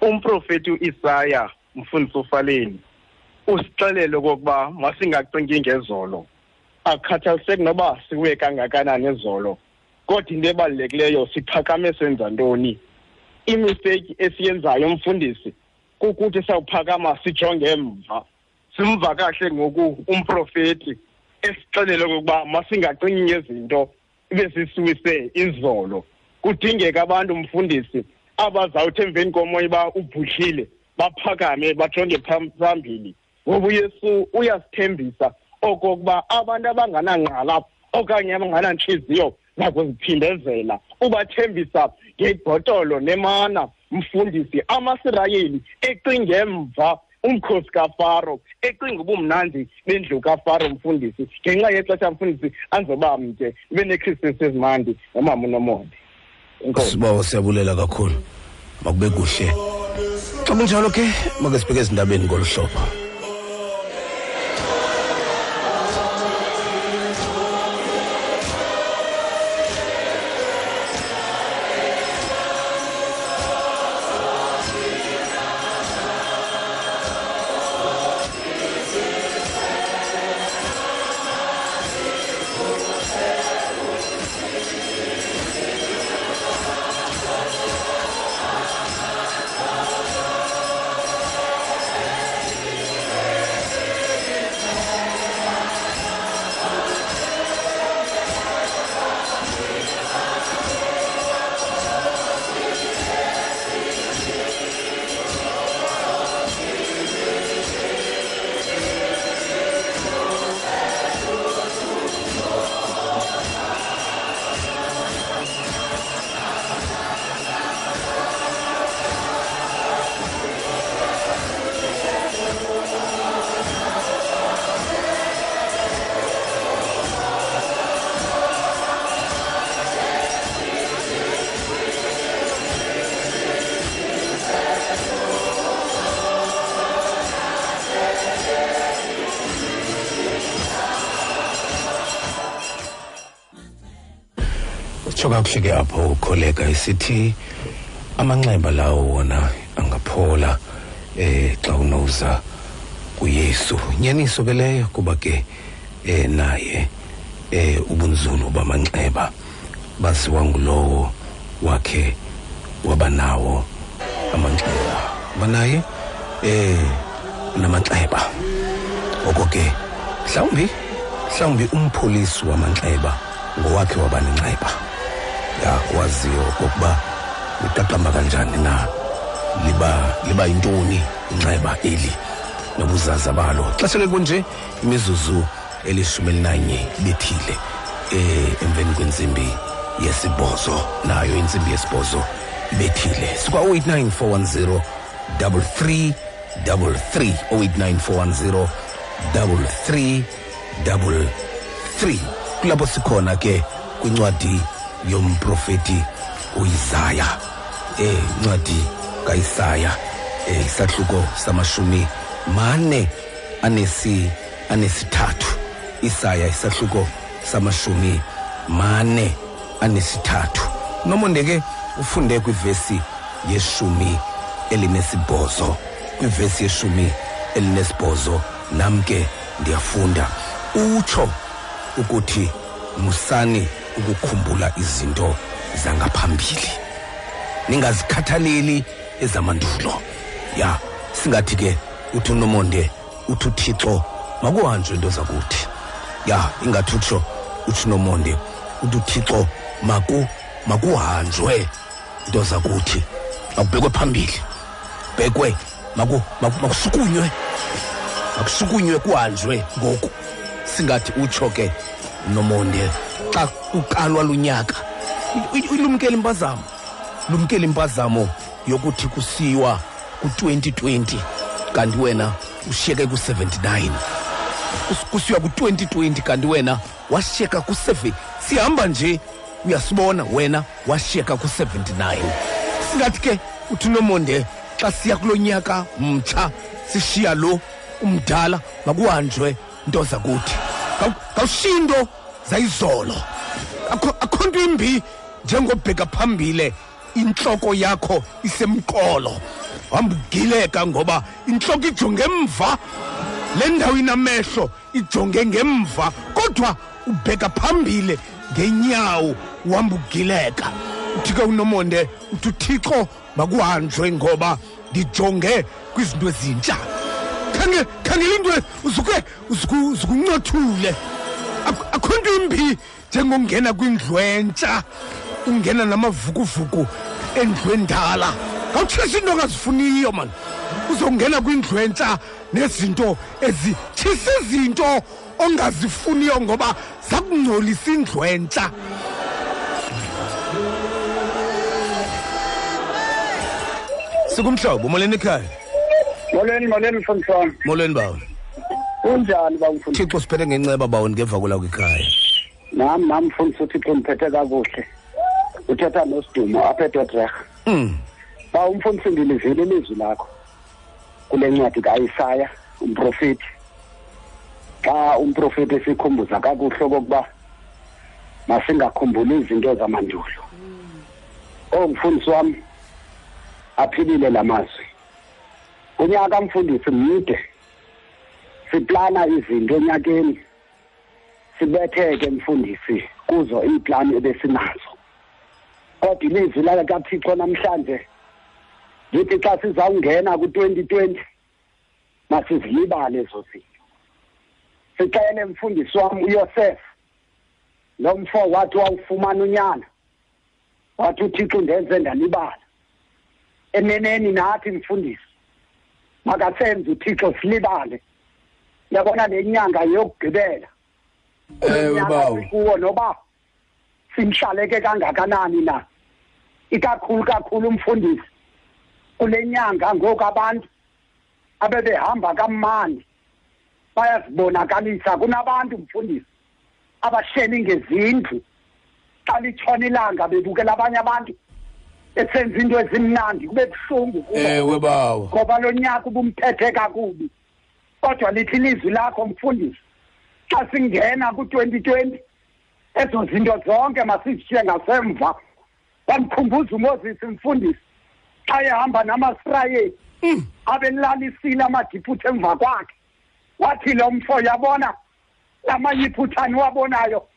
Umprofeti uIsaya mfundisi ufaleni usixelele okokuba masingacingi ngezolo. Akhathaliseki noba siwe kangakanani ezolo kodwa into ebalulekileyo siphakame senza ntoni? Imisteyiki esiyenzayo mfundisi kukuthi sawuphakama sijonge emva. Simva kahle ngoku umprofeti esixelele okokuba masingacingi ngezinto ebezisiwise izolo. Kudingeka abantu mfundisi abazawuthi emveni komoya uba ubhuhlile baphakame bajonge pham- phambili. Ngoba uyesu uyasithembisa okokuba abantu abanganangqala okanye abanganantliziyo zakuziphindezela ubathembisa ngebhotolo nemana mfundisi amasirayeli ecinge emva umkhosi kafaro ecinga ubumnandi bendlu kafaro mfundisi ngenxa yexesha mfundisi anzoba mde ibe nechristmas ezimandi nomama unomonde. Enkosi sibawo siyabulela kakhulu. Makube kuhle. Xa kunjalo ke make sibheke ezindabeni ngolu hlobo tsho kakuhle ke apho ukholeka isithi amanxeba lawo wona angaphola eh xa unoza kuyesu. Nyaniso ke leyo kuba ke eh naye eh ubunzulu bamanxeba baziwa ngulowo wakhe wabanawo amanxeba. Banaye eh namanxeba ngoko ke mhlawumbi mhlawumbi umpholisi wamanxeba ngowakhe wabanenxeba ya waziyo okokuba liqaqamba kanjani na? Liba liba yintoni inxeba eli nobuzaza balo? Xesha ke kunje imizuzu elishumi elinanye bethile eh emveni kwentsimbi yesibhozo nayo intsimbi yesibhozo ibethile. Sikwa 089410 33 33 089410 33 33 kulapho sikhona ke kwincwadi yomprofeti uIsaya. Eh incwadi kaIsaya eh isahluko samashumi mane anesi anesithathu. Isaya isahluko samashumi mane anesithathu. Nomonde ke ufunde kwivesi yeshumi elinesibhozo kwivesi yeshumi elinesibhozo nam ke ndiyafunda. Utsho ukuthi musani ukukhumbula izinto zangaphambili. Ningazikhathaleli ezamandulo. Ya singathi ke uthi unomonde uthi uthixo makuhanjwe into zakuthi. Ya ingathi utsho uthi unomonde uthi uthixo maku makuhanjwe into zakuthi. Akubhekwe phambili. Bhekwe maku maku- makusukunywe. Makusukunywe kuhanjwe ngoku. Singathi utsho ke nomonde xa kuqalwa lunyaka. Ilumkele impazamo lumkele impazamo yokuthi kusiwa ku-2020 kanti wena ushiyeke ku-79 Kus- kusiwa ku-2020 kanti wena washiyeka ku-7 sihamba nje uyasibona wena washiyeka ku-79 singathi ke uthi nomonde xa siya kulo nyaka mtsha sishiya lo umdala makuhanjwe nto zakuthi Kawu- kawushiyi into zayizolo. Akho nto imbi njengobheka phambile. Intloko yakho isemqolo. Hamba ugileka ngoba intloko ijonge emva. Le ndawo inamehlo ijonge ngemva. Kodwa ubheka phambile ngenyawo uhamba ugileka uthi ke unomonde uthi uthixo makuhanjwe ngoba ndijonge kwizinto ezintsha. Khange khangela into uzukuncothule. Ak- akho nto imbi njengongena kwindlu entsha ungena namavukuvuku endlu endala ngawutshisa into ongazifuniyo mani uzongena kwindlu entsha nezinto ezitshisa izinto ongazifuniyo ngoba zakungcolisa indlu entsha sikumhlobo molweni ekhaya? Molweni molweni mfundisi wami molweni bawo kunjani ba mfundisi? Thixo siphethe ngenceba bawo ndingeva kula kwikhaya. Nam nam mfundisi uthixo ndiphethe kakuhle. Uthetha nosidumo apha edodrerha mm ba umfundisi ndilivile ilizwi lakho. Kule ncwadi kaIsaya umprofeti xa umprofeti esikhumbuza kakuhle okokuba masingakhumbuli izinto zamandulo. Oh mfundisi wami aphilile lamazwi unyaka mfundisi mide. Siplana izinto onyakeni sibetheke mfundisi kuzo iiplani ebesinazo. Kodwa ilizwi lakathixo namhlanje lithi xa sizawungena ku-twenty twenty masizilibale ezo zinto. Sixele mfundisi wam uyosefa lo mfo wathi wawufumana unyana wathi uthixo ndenze ndalibala eneneni nathi mfundisi. Makasenze uthixo silibale. Yabona le nyanga yokugqibela bawo kuwo noba simhlaleke kangakanani na? Ikakhulu kakhulu umfundisi kule nyanga ngoku abantu abebehamba kamandi bayazibonakalisa. Kunabantu mfundisi abahleli ngezindlu xa litshona ilanga bebukela abanye abantu esenza into ezimnandi kube buhlungu ewe bawo. Ngoba lo nyaka ubumphethe kakubi. Kodwa lithi ilizwi lakho mfundisi xa singena ku-twenty twenty ezo zinto zonke masizishiye ngasemva wamkhumbuza umoses mfundisi xa ehamba namasirayeli abelalisile amadiphutha emva kwakhe. Wathi lo mfo yabona lamayiphuthani wabonayo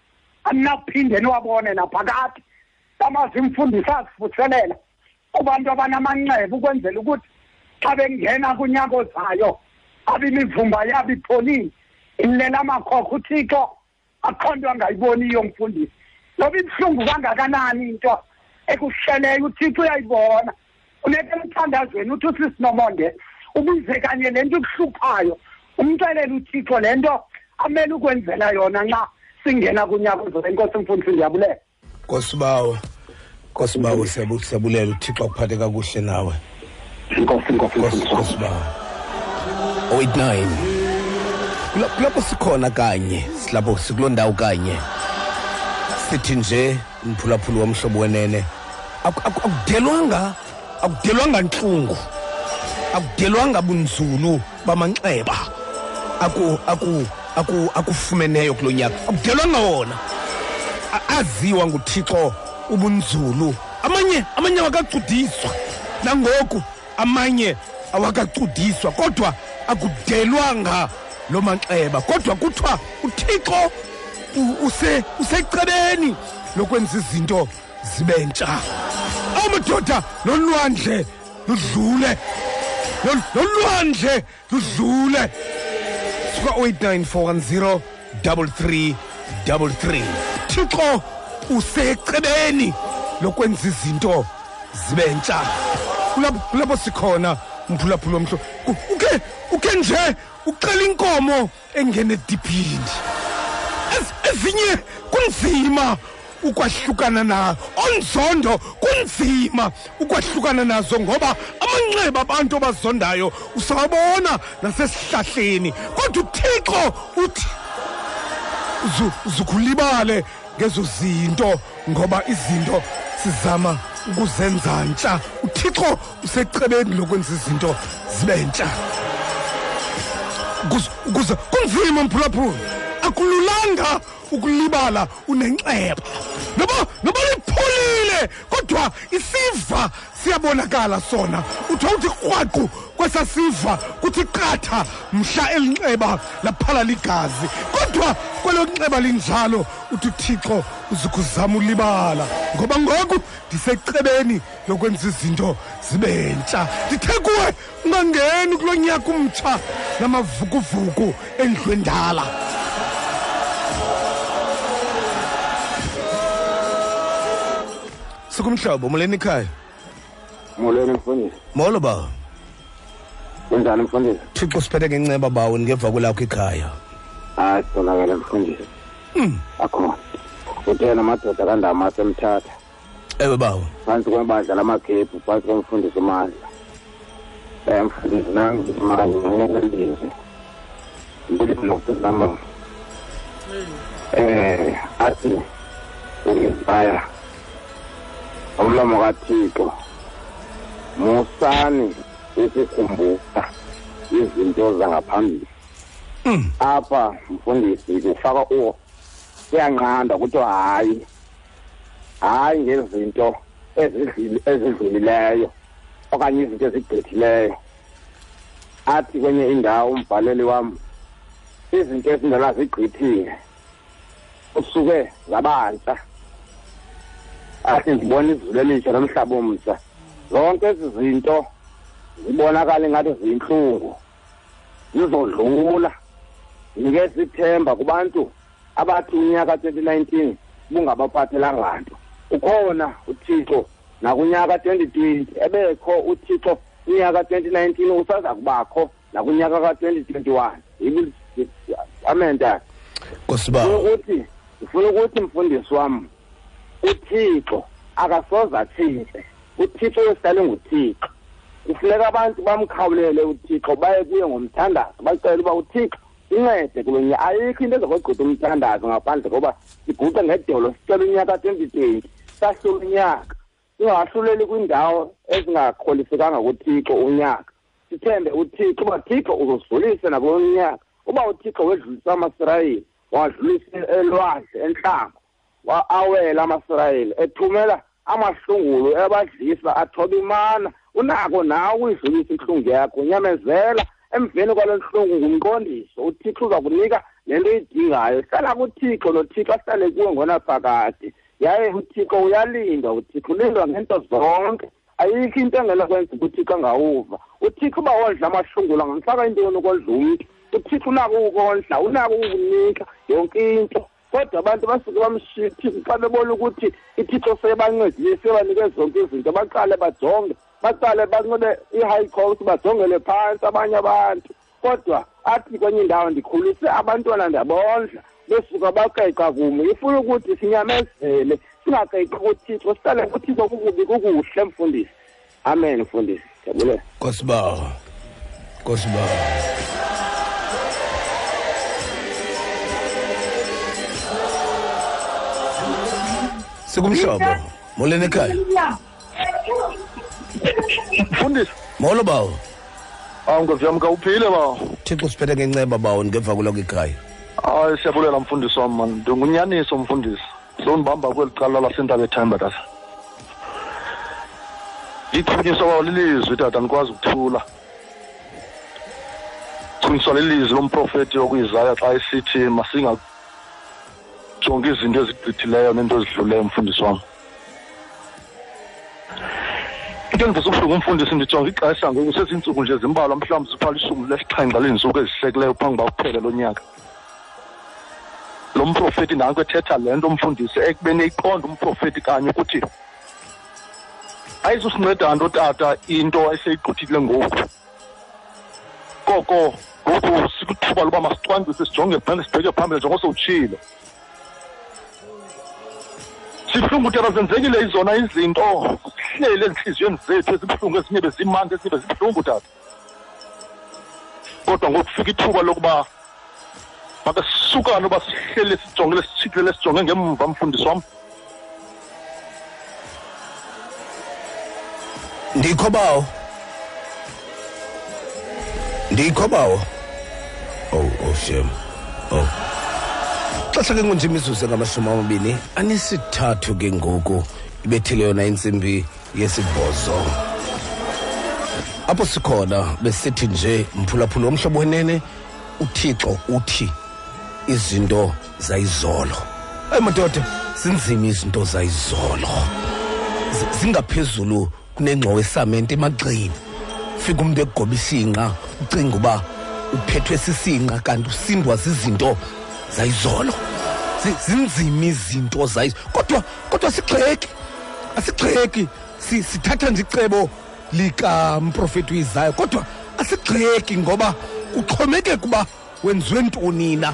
aminakuphinde niwabone naphakade. Amazi imfundisi azivuselela kubantu abanamanxeba ukwenzela ukuthi xa bengena kunyaka ozayo abe imivumba yabo ipholile. Ilela amakhokho uthixo akho nto angayiboniyo mfundisi. Noba ibuhlungu kangakanani into ekuhleleyo uthixo uyayibona. Funeka emthandazweni uthi usisinomonde ubize kanye le nto ikuhluphayo umxelele uthixo le nto amele ukwenzela yona nxa singena kunyaka ozayo enkosi mfundisi ndiyabulela nkosibawo nkosibawo siyabu- siyabulela uthixo akuphathe kakuhle nawe. Inkosi inkosi nkosibawo 089 Kula- kulapho sikhona kanye silapho sikuloo ndawo kanye. Sithi nje umphulaphula womhlobo wenene aku- aku- akudelwanga akudelwanga ntlungu akudelwanga bunzulu bamanxeba aku aku aku akufumeneyo kulo nyaka akudelwanga wona. Aziwa nguthixo ubunzulu. Amanye amanye awakacudiswa nangoku amanye awakacudiswa kodwa akudelwanga lo manxeba kodwa kuthiwa uthixo usecebeni lokwenza izinto zibe ntsha. Amadoda nolwandle ludlule. Lolwandle ludlule. Suka 089410 3333 thixo usecebeni lokwenza izinto zibe ntsha. Kulapho sikhona umphulaphula omhlo uke uke nje ucela inkomo engene ediphini Ez- ezinye kunzima ukwahlukana na onzondo kunzima ukwahlukana nazo ngoba amanxeba abantu abazondayo usawabona nasesihlahleni. Kodwa uthixo uthi zu- zukulibale ngezo zinto ngoba izinto sizama ukuzenza ntsha. Uthixo usecebeni lokwenza izinto zibe ntsha. Ukuze- kunzima mphulaphula akululanga ukulibala unenxeba. Noba noba lipholile kodwa isiva siyabonakala sona. Uthiwa uthi krwaqu kwesasiva kuthi qatha mhla elinxeba laphala ligazi. Kodwa kwelo nxeba linjalo uthi uthixo uzikuzama ulibala. Ngoba ngoku ndisecebeni lokwenza izinto zibe ntsha. Ndithe kuwe ungangeni kulo nyaka umtsha namavukuvuku endlu sikumhlobo molweni ikhaya molweni mfundisi. Molo bawo kunjani mfundisi? Thixo siphethe ngenceba bawo ndingeva kwelakho ikhaya hayi sonakele mfundisi. Akhona. Uthe namadoda kandama asemthatha ewe bawo. Phantsi kwebandla lamagebhu phantsi komfundisi umandla um mfundisi nangimaelizwi mbulisi nokusesamama um athi u-inspire umlomo kathixo musani ukukhumbula izinto zangaphambili. Apha mfundisi kufaka uwo kuyanqanda kuthiwa hayi. Hayi ngezinto ezidluli- ezidlulileyo okanye izinto ezigqithileyo. Athi kwenye indawo umbhaleli wam izinto ezindala zigqithile usuke zabantsha athi ndibona izulu elitsha nomhlaba omtsha. Zonke ezi zinto zibonakala ingathi ziyintlungu zizodlula. Nikeza ithemba kubantu abathi unyaka 2019 bungabaphathelanga nto. Ukhona uthixo nakunyaka 2020 ebekho uthixo unyaka 2019 usaza kubakho nakunyaka ka-2021 amen tata ndifuna ukuthi ngifuna ukuthi mfundisi wami uthixo. Akasoze atshintshe uthixo uyohlale nguthixo. Kufuneka abantu bamkhawulele uthixo baye kuye ngomthandazo bacele uba uthixo incede kulo nyaka. Ayikho into ezokwegqitha umthandazo ngaphandle koba siguqe ngedolo sicela unyaka twenty twenty sahlula unyaka. Singahluleli kwiindawo ezingakholisekanga kuthixo unyaka. Sithembe uthixo uba thixo uzosidlulise nakulo nyaka uba uthixo wedlulisa amasirayeli wadlulisa elwandle entlango wa- awela amasirayeli ethumela amahlungulu ebadlisa athoba imana. Unako nawe uyidlulisa intlungu yakho unyamezela. Emveni kwalo ntlungu ngumqondiso uthixo uza kunika le nto uyidingayo hlala kuthixo nothixo ahlale kuwe ngonaphakade. Yaye uthixo uyalinda uthixo ulindwa ngento zonke. Ayikho into engenokwenza uthixo angawuva. Uthixo uba wondla amahlungulu angamfaka intoni kodla umntu. Uthixo unako ukondla unako ukunika yonke into. Kodwa abantu basuke bamshiya xa bebona ukuthi ithixo seyebancedile banike zonke izinto. Baqale bajonge baqale banxibe i-high cost bajongele phantsi abanye abantu. Kodwa athi kwenye indawo ndikhulise abantwana ndabondla. Besuka baqeqa kum ifuna ukuthi sinyamezele singakeqi kuthixo sihlale kuthixo kukubi kukuhle mfundisi. Amen mfundisi. Ndiyabulela nkosiba nkosiba sikumhlobo molweni ekhaya. Mfundisi. Molo bawo. Awu ngoziyamka uphile bawo. Thixo siphethe ngenceba bawo ngeva kuloko ikhaya hayi siyabulela mfundisi wam mani ndingunyaniso mfundisi. Sowundibamba kweli cala lasentaba ethemba tata. Ithunyiswa bawo lilizwi tata. Ndikwazi ukuthula. Thunyiswa lilizwi lomprofethi okuyizaya xa esithi masingajongi izinto ezigqithileyo nento ezidlulileyo mfundisi wam into endivisa ubuhlungu umfundisi ndijonga ixesha ngoku sezintsuku nje zimbalwa mhlawumbi ziphala ishumi lesixhenxe leentsuku ezihlekileyo phambi uba kuphele lo nyaka. Lo mprofethi nanko ethetha le nto umfundisi ekubeni eyiqonda umprofethi kanye ukuthi ayizusinceda nto tata into eseyigqithile ngoku. Koko ngoku sikwithuba loba masicwangcise sijonge phana sibheke phambili njengoko sibuhlungu tata zenzekile izona izinto. Zihleli ezinhliziyweni zethu ezibuhlungu ezinye bezimandi ezinye bezibuhlungu tata kodwa ngokufika ithuba lokuba makesukane uba sihlele sijongele sitshikilele sijonge ngemva mfundisi wam. Ndikho bawo. Ndikho bawo. Oh oh shem oh xesha ke ngunje imizuzu engamashumi amabini anesithathu ke ngoku ibethile yona intsimbi yesibhozo. Apho sikhona besithi nje mphulaphula womhlobo wenene uthixo uthi izinto zayizolo. Ayi madoda zinzima izinto zayizolo. Zi- zingaphezulu kunengxowa esamente emagxeni. Fika umuntu egoba isinqa ucinga uba uphethwe sisinqa kanti usindwa zizinto zayizolo. Zi- zinzima izinto zayo kodwa kodwa sigxeki asigxeki Si- sithatha nje icebo likamprofethi uyizayo kodwa asigxeki ngoba kuxhomekeka uba wenziwe ntoni na.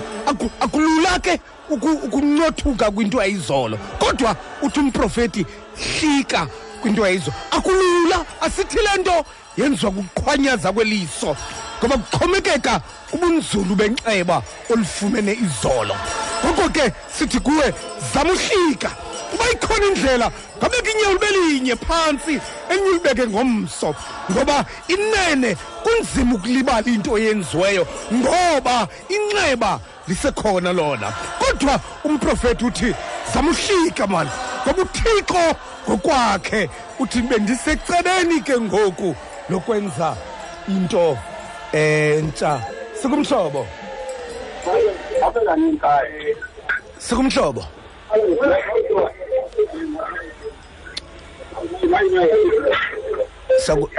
Akulula ke ukuncothuka kwinto yayizolo kodwa uthi umprofeti hlika kwinto yayizolo akulula asithi le nto yenziwa kuqhwanyaza kweliso. Ngoba kuxhomekeka kubunzulu benxeba olufumene izolo ngoko ke sithi kuwe zama uhlika uba ikhona indlela ngabeka inyawo libe linye phantsi elinye ulibeke ngomso. Ngoba inene kunzima ukulibala into eyenziweyo ngoba inxeba lisekhona lona. Kodwa umprofethi uthi zama uhlika mani ngoba uthixo ngokwakhe uthi bendisecebeni ke ngoku lokwenza into entsha. Sikumhlobo. Sikumhlobo. Saku-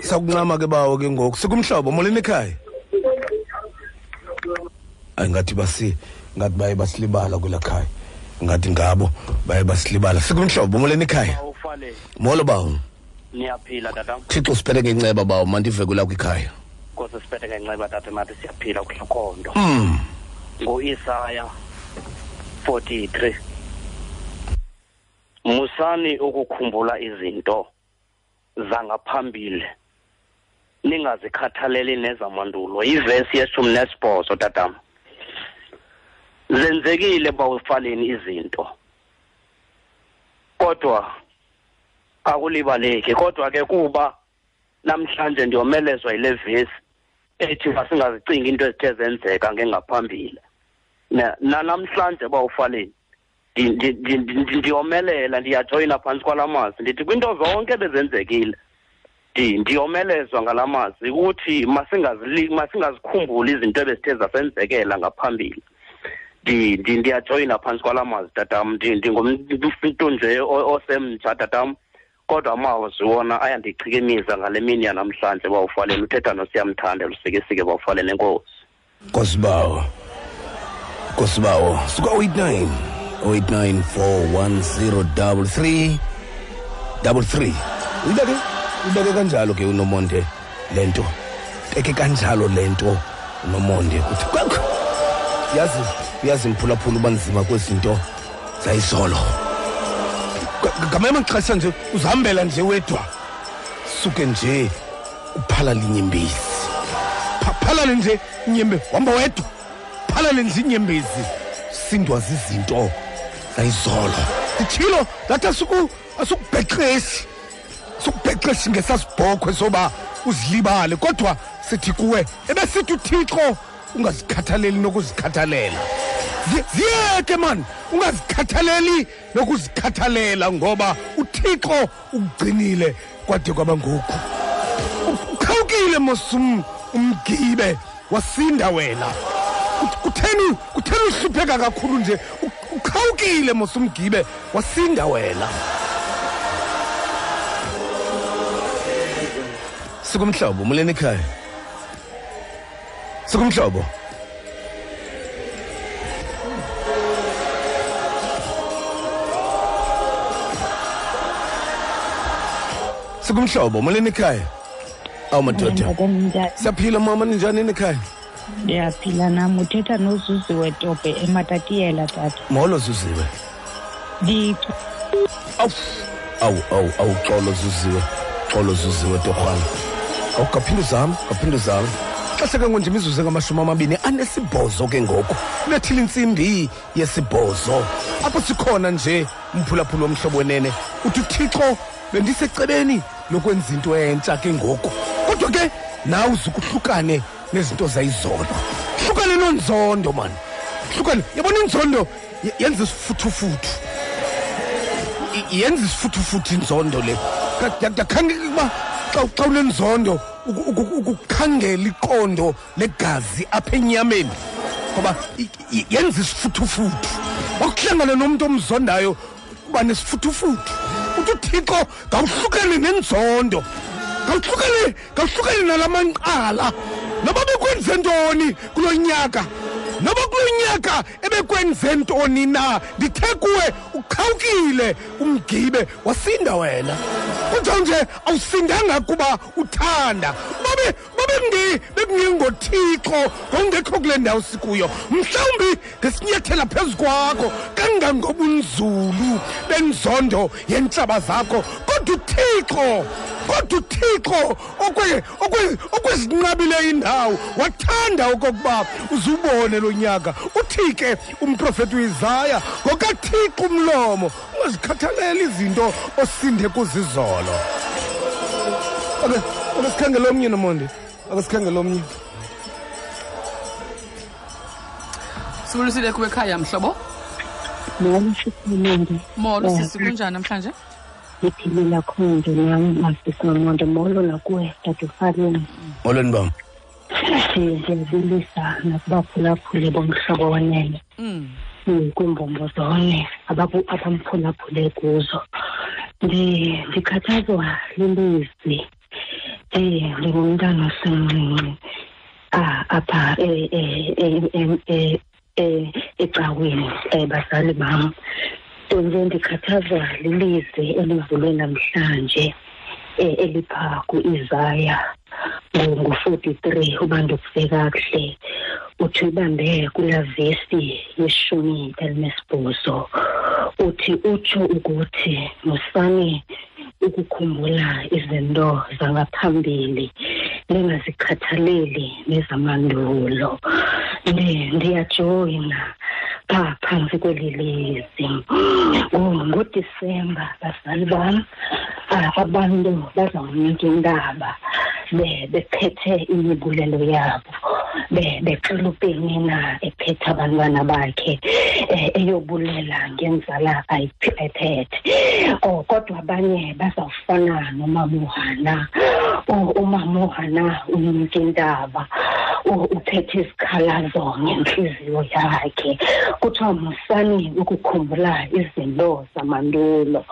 sakuncama ke bawo ke ngoku. Sikumhlobo molweni ekhaya? Ayi ngathi basi ngathi baye basilibala kwela khaya. Ngathi ngabo baye basilibala. Sikumhlobo molweni ekhaya? Awufale. Molo bawo. Niyaphila tatam thixo siphethe ngenceba bawo mandive kwelakho ikhaya kose siphethe ngenxeba tata mathi siyaphila kuhlokhondo mm. Ngo-isaya 43 musani ukukhumbula izinto zangaphambili. Ningazikhathaleli nezamandulo. Yivesi yeshumi nesibhozo tatam zenzekile bawufaleni izinto. Kodwa akulibaleki. Kodwa ke kuba namhlanje ndiyomelezwa yile vesi ethi masingazicingi into ezithe zenzeka ngengaphambili. Nanamhlanje bawufaleni ndi- ndi- ndi- ndi- ndiyomelela ndiyajoyina phantsi kwala mazwi. Ndithi kwinto zonke bezenzekile ndi- ndiyomelezwa ngala mazwi ukuthi masingazikhumbuli izinto ebezithe zasenzekela ngaphambili. Ndi- ndi- ndiyajoyina phantsi kwala mazwi tatam. Ndi- ndingumntu nje osemtsha tatam. Kodwa amazwi wona ayandichikimisa ngale mini yanamhlanje bawufaleni uthetha nosiyamthanda lusikisike bawufaleni enkosi nkosibawo nkosibawo suka-89 089 410 33 uyibeke uyibeke kanjalo ke unomonde le nto. Beke kanjalo lento unomonde. Kuthi kwekho yazi uyazi mphulaphula uba nzima kwezinto zayizolo. Ga- ngamanye amaxesha nje uzihambela nje wedwa. Suke nje uphala linyimbisi phalale nje inyembe wamba wedwa phalale nje inyembezi sindwa zizinto zayizolo. Nditshilo ngathi asuku asukubhexesi sukubhexesi ngesasibhokhwe soba uzilibale kodwa sithi kuwe ebesithi uthixo ungazikhathaleli nokuzikhathalela. Zi- ziyeke mani ungazikhathaleli nokuzikhathalela ngoba uthixo ukugcinile kwade kwaba ngoku ukhawukile mos um- umgibe wasinda wena. Kutheni kutheni uhlupheka kakhulu nje. U- ukhawukile mos umgibe wasinda wena. Sikumhlobo muleni ekhaya? Sikumhlobo? Sikumhlobo muleni ekhaya? Awu madoda. Njani siyaphila mama ninjani ekhaya? Ndiyaphila nam uthetha nozuziwe tobe ematatiyela tata. Molo zuziwe awu awu awu awu xolo zuziwe xolo zuziwe torhwana. Awu kaphinde uzame kaphinde uzame. Xesha ke ngonje imizuzu engamashumi amabini anesibhozo ke ngoku kulethile intsimbi yesibhozo. Apho sikhona nje umphulaphula womhlobo wenene uthi uthixo bendisecebeni lokwenza into entsha ke ngoku. Kodwa ke nawe uzukuhlukane nezinto zayizolo hlukane nonzondo mani. Hlukane. Yabona inzondo ye- yenza isifuthufuthu i- yenza isifuthufuthu inzondo le. Ndakhangeka ukuba xa xa unenzondo uku- uku- ukukhangela iqondo legazi apha enyameni. Ngoba i- i- yenza isifuthufuthu wakuhlangana nomntu omzondayo uba nesifutufuthu. Uthi uthixo ngawuhlukane nenzondo. Ngawuhlukane ngawuhlukane nala manqala. Noba bekwenze ntoni kulo nyaka? Noba kulo nyaka ebekwenze ntoni na? Ndithe kuwe uqhawukile umgibe wasinda wena. Kuthiwa nje awusindanga kuba uthanda. Babe babe bekungengothixo ngongekho kule ndawo sikuyo. Mhlawumbi ngesinyathela phezu kwakho kangangobunzulu benzondo yentlaba zakho. Kodwa kodwa uthixo kodwa uthixo okwe- okwe- okwezinqabile indawo wathanda okokuba uzubone lo nyaka. Uthi ke umprofethi uisaya ngokathixo umlomo ungazikhathaleli izinto osinde kuzizolo. Ake ake sikhangele omnye nomonde. Ake sikhangele omnye sibulisile kuwe ekhaya mhlobo? Molo sisimonde molo Eh, sisi kunjani namhlanje? ngiphilile khonje nami masisinomonde molo nakuwe dadufaleni molweni bam siyabilisa nakubaphulaphule bomhlobo wenene Mm. mm, kwiimbombo zone abamphulaphule kuzo. Ndi- ndikhathazwa lilizwi eh ngumntana osemncane ah, apha eh, eh, eh, ecaweni bazali bam. Nje ndikhathazwa lilizwi elivulwe namhlanje elipha ku-isaya ngu-43 ubambisise kakuhle uthi uyibambe kulavesi yeshumi elinesibhozo uthi utsho ukuthi musani ukukhumbula izinto zangaphambili ningazikhathaleli nezamandulo. Ne ndiyajoyina pha phantsi kweli lizwi oh, ngodisemba bazali bam abantu bazawunika indaba. Bephethe imibulelo yabo be- becela upenina ephethe abantwana bakhe eh, eyobulela ngenzala ayiphi- ayiphethe oh kodwa abanye bazawufana nomamuhana oh, umamuhana unika indaba u- uphethe isikhalazo ngentliziyo yakhe. Kuthiwa musani ukukhumbula izinto zamandulo.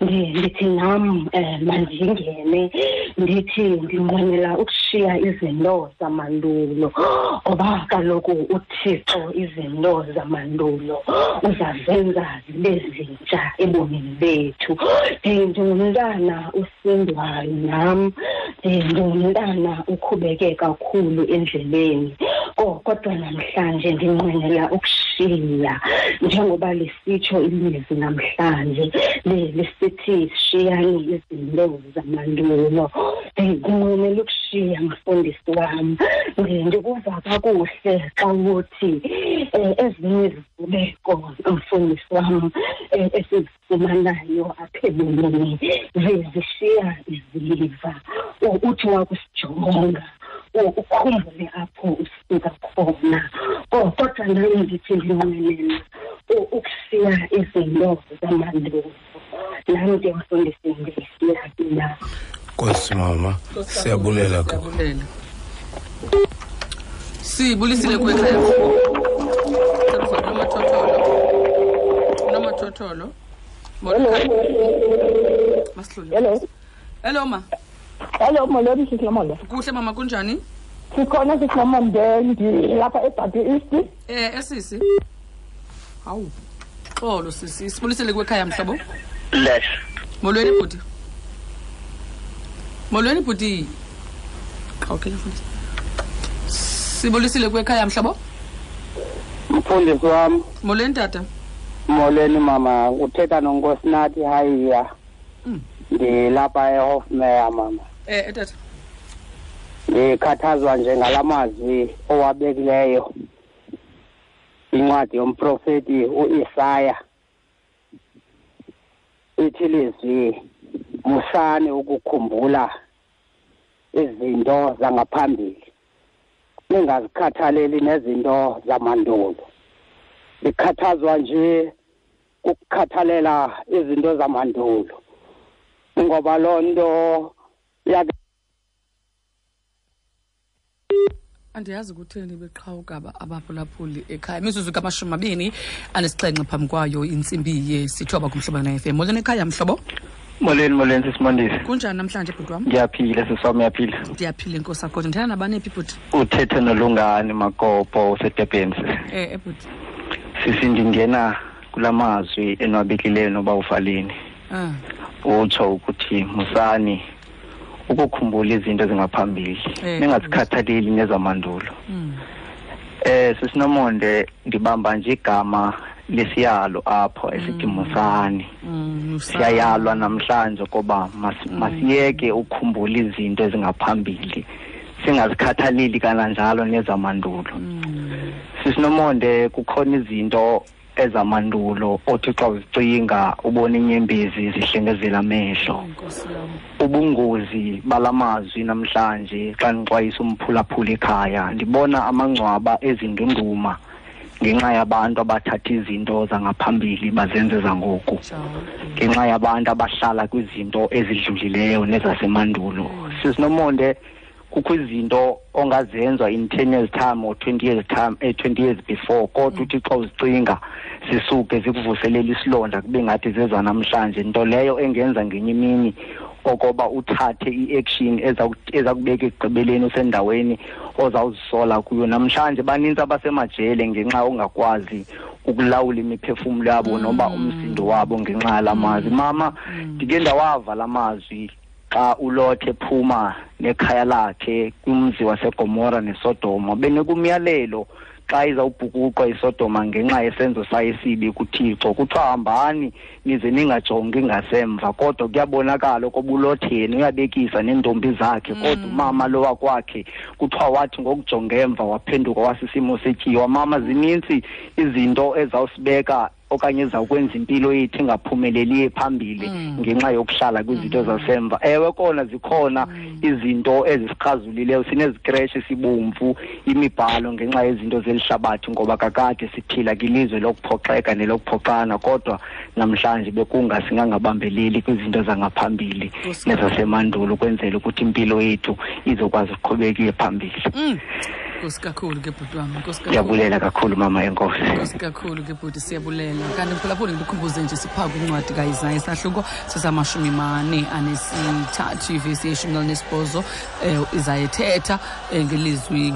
Ndi- ndithi nam um mandingene ndithi ndinqwenela ukushiya izinto zamandulo. Ngoba kaloku uthixo izinto zamandulo uzazenza zibe zintsha ebomini bethu. Um ndingumntana usindwayo nam. Um ndingumntana ukhubeke kakhulu endleleni. Ko kodwa namhlanje ndinqwenela ukushiya. Njengoba lisitsho ilizwi namhlanje li- lisithi shiyani izinto zamandulo. Um ndinqwenela ukushiya mfundisi wam Ndi- ndikuva kakuhle xa uthi um ezinye izivubeko mfundisi wam um esizifumanayo apha ebomini zi- zishiya iziva. U- uthi wakusijonga u- ukhumbule apho usuka khona. Oh, kodwa nami ndithi ndinqwenela u- ukushiya izinto zamandulo nami ndiyamfundisi ndisiya na nkosi mama siyabulela. Siyabulela siyibulisile kwekhaya nomathotholo. Nomathotholo. Hello. Hello ma. Hello molweni sisinomonde kuhle mama kunjani? Sikhona sisinomonde ndilapha ebhabi east. Eh esisi. Hawu. Xolo sisi. Sibulisele kwekhaya mhlobo? Lesh molweni bhuti molweni bhuti okay mfundisi sibulisile kuwe ekhaya mhlobo? Mfundisi wam molweni tata? Molweni mama uthetha nonkosinathi hayiya Mm. ndilapha ehofmeya mama. Eh tata. Ndikhathazwa nje ngala mazwi owabekileyo. Incwadi yomprofeti uIsaya. Ithi lizwi musani ukukhumbula izinto zangaphambili. Ningazikhathaleli nezinto zamandulo. Ndikhathazwa nje ukukhathalela izinto zamandulo. Ngoba loo nto andiyazi ukutheni beqhawuka aba- abaphulaphuli ekhaya. Imizuzu kamashumi abini anesixhenxe phambi kwayo intsimbi yesithoba kumhlobo na FM molweni ekhaya mhlobo molweni molweni sisimondisi kunjani namhlanje bhuti wam ndiyaphila siswam uyaphila? Ndiyaphila inkosi akhoda ndithanda nabani phi bhuti uthethe nolungani makopo usedurban eh eh, bhuti. Sisi ndingena kula mazwi enwabekileyo noba ufaleni. Ah. Utsho ukuthi musani ukukhumbula izinto ezingaphambili Eh, ningazikhathaleli nezamandulo. Mm. eh sisinomonde ndibamba nje igama lesiyalo apho esithi musani. Mm, siyayalwa namhlanje koba masiyeke ukhumbula izinto ezingaphambili. Singazikhathaleli kananjalo nezamandulo. Sisinomonde kukhona izinto ezamandulo othi xa uzicinga ubona inyembezi zihlengezela amehlo. Ubungozi balamazwi namhlanje xa ndixwayisa umphulaphula ekhaya ndibona amangcwaba ezindunduma ngenxa yabantu abathatha izinto zangaphambili bazenze zangoku. Ngenxa yabantu abahlala kwizinto ezidlulileyo nezasemandulo. Sisinomonde kukho izinto ongazenza in ten years time or twenty years time eh, twenty years before kodwa uthi xa uzicinga zisuke zikuvuselela isilonda kube ngathi zezanamhlanje nto leyo engenza ngenye imini okoba uthathe i-action eza kubeka ekugqibeleni usendaweni ozawuzisola kuyo. Namhlanje banintsi abasemajele ngenxa ongakwazi ukulawula imiphefumlo yabo noba umsindo wabo ngenxa yala mazwi. Mama ndike ndawava la mazwi xa ulothe phuma nekhaya lakhe kumzi wasegomora nesodoma. Benekumyalelo xa izawubhukuqwa isodoma ngenxa yesenzo sayo esibi kuthixo. Kuthiwa hambani nize ningajongi ngasemva kodwa kuyabonakala kobulotheni uyabekisa neentombi zakhe kodwa umama lo wakwakhe kuthiwa wathi ngokujonga emva waphenduka wasisimo setyiwa. Mama zinintsi izinto ezawusibeka okanye ezawukwenza impilo yethu ingaphumeleli phambili ngenxa yokuhlala kwizinto mm. zasemva ewe kona zikhona mm. izinto ezisikrazulileyo sinezikreshi sibomvu imibhalo ngenxa yezinto zeli hlabathi ngoba kakade siphila kwilizwe lokuphoxeka nelokuphoxana kodwa namhlanje bekungasingangabambeleli kwizinto zangaphambili nezasemandulo kwenzela ukuthi impilo yethu izokwazi ukuqhubeka iye phambili Mm. Nkosi kakhulu ke bhuti kakhulu. ndiyabulela kakhulu mama enkosi. Nkosi kakhulu ke bhuti siyabulela. Kanti mphulaphula ngikukhumbuze nje siphaa kwincwadi kaIsaya isahluko sesamashumi mane anesithathu ivesi yeshumi elinesibhozo um ethetha um ngelizwi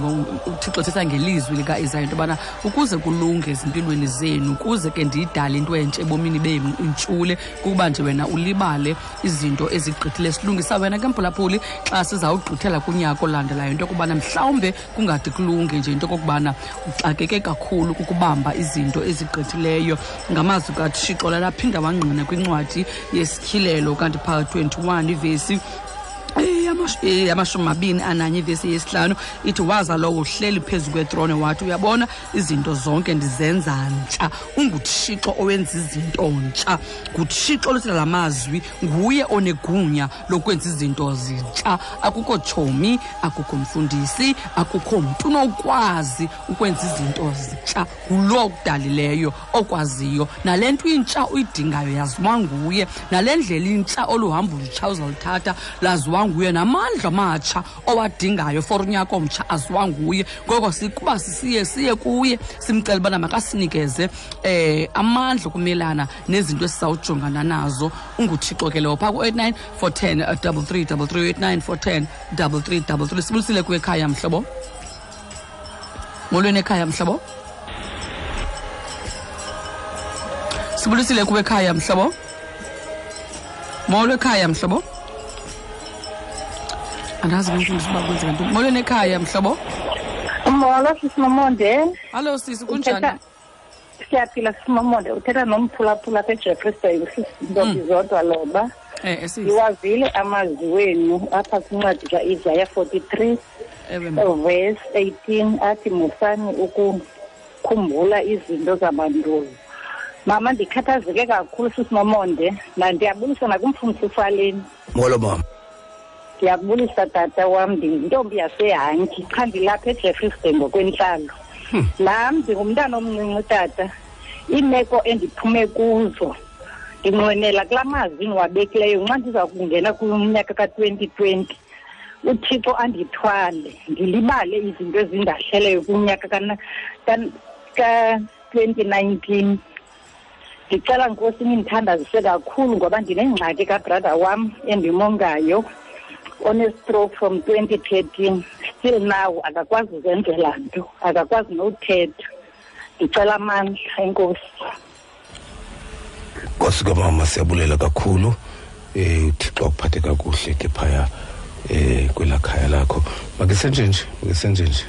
uthixo thetha ngelizwi likaIsaya into yobana ukuze kulunge ezimpilweni zenu ukuze ke ndiyidale into entsha ebomini benu intshule kukuba nje wena ulibale izinto ezigqithile silungisa wena ke mphulaphuli xa sizawugqithela kunyaka olandelayo. Into yokubana mhlawumbe kungade kulunge nje into okokubana uxakeke kakhulu kukubamba izinto ezigqithileyo. Ngamazwi kathixo lalaphinda wangqina kwincwadi yesityhilelo kanti phaa 21 ivesi yamashumi mabini ananye ivesi yesihlanu ithi waza lowo uhleli phezu kwetrone wathi uyabona izinto zonke ndizenza ntsha ungutshixo owenza izinto ntsha ngutshixo oluthetha la mazwi nguye onegunya lokwenza izinto zintsha akukho tshomi akukho mfundisi akukho mntu unokwazi ukwenza izinto zintsha ngulo okudalileyo okwaziyo nale nto intsha uyidingayo yaziwa nguye nale ndlela intsha oluhamba lutsha uzalithatha laziwa aziwanguye namandla amatsha owadingayo for unyaka omtsha aziwanguye. Ngoko sikuba siye siye kuye simcela ubana makasinikeze um amandla okumelana nezinto esizawujongana nazo. Unguthixo ke lewo phaa ku-89 410 33 33 89 410 33 33 sibulisile kwekhaya mhlobo? Molweni ekhaya mhlobo? Sibulisile kuwekhaya mhlobo? Molo ekhaya mhlobo? Andazi ngumfundisi uba kwenzeka ntoni? Molweni ekhaya mhlobo. Molo sisinomonde hallo sisi kunjani? Siyaphila sisinomonde uthetha nomphulaphula apha ejeffreysburg sizintombi zodwa loba. Eh ndiwazile amazwi wenu apha kwincwadi kaisaya 43 ewe ma. verse 18 athi musani ukukhumbula izinto zamandulo. Mama ndikhathazeke kakhulu sisinomonde nandiyabulisa nakumfundisi ufaleni molo mama ndiyakubulisa tata wam ndiyintombi yasehanki qha ndilapha ejeffreysburg ngokwentlalo nam ndingumntana omncinci tata. Iimeko endiphume kuzo ndinqwenela kula mazwi ndiwabekileyo nxa ndiza kungena kumnyaka ka-twenty twenty uthixo andithwale ndilibale izinto ezindahleleyo kunyaka ka-twenty nineteen. Ndicela nkosi nindithandazise kakhulu ngoba ndinengxaki kabrother wam endimongayo one-stroke from 2013 still now akakwazi uzenzela nto akakwazi nothetha ndicela amandla enkosi nkosi kamama siyabulela kakhulu. Eh uthixo akuphathe kakuhle ke phaya eh kwela khaya lakho. Makesenje nje makesenje nje.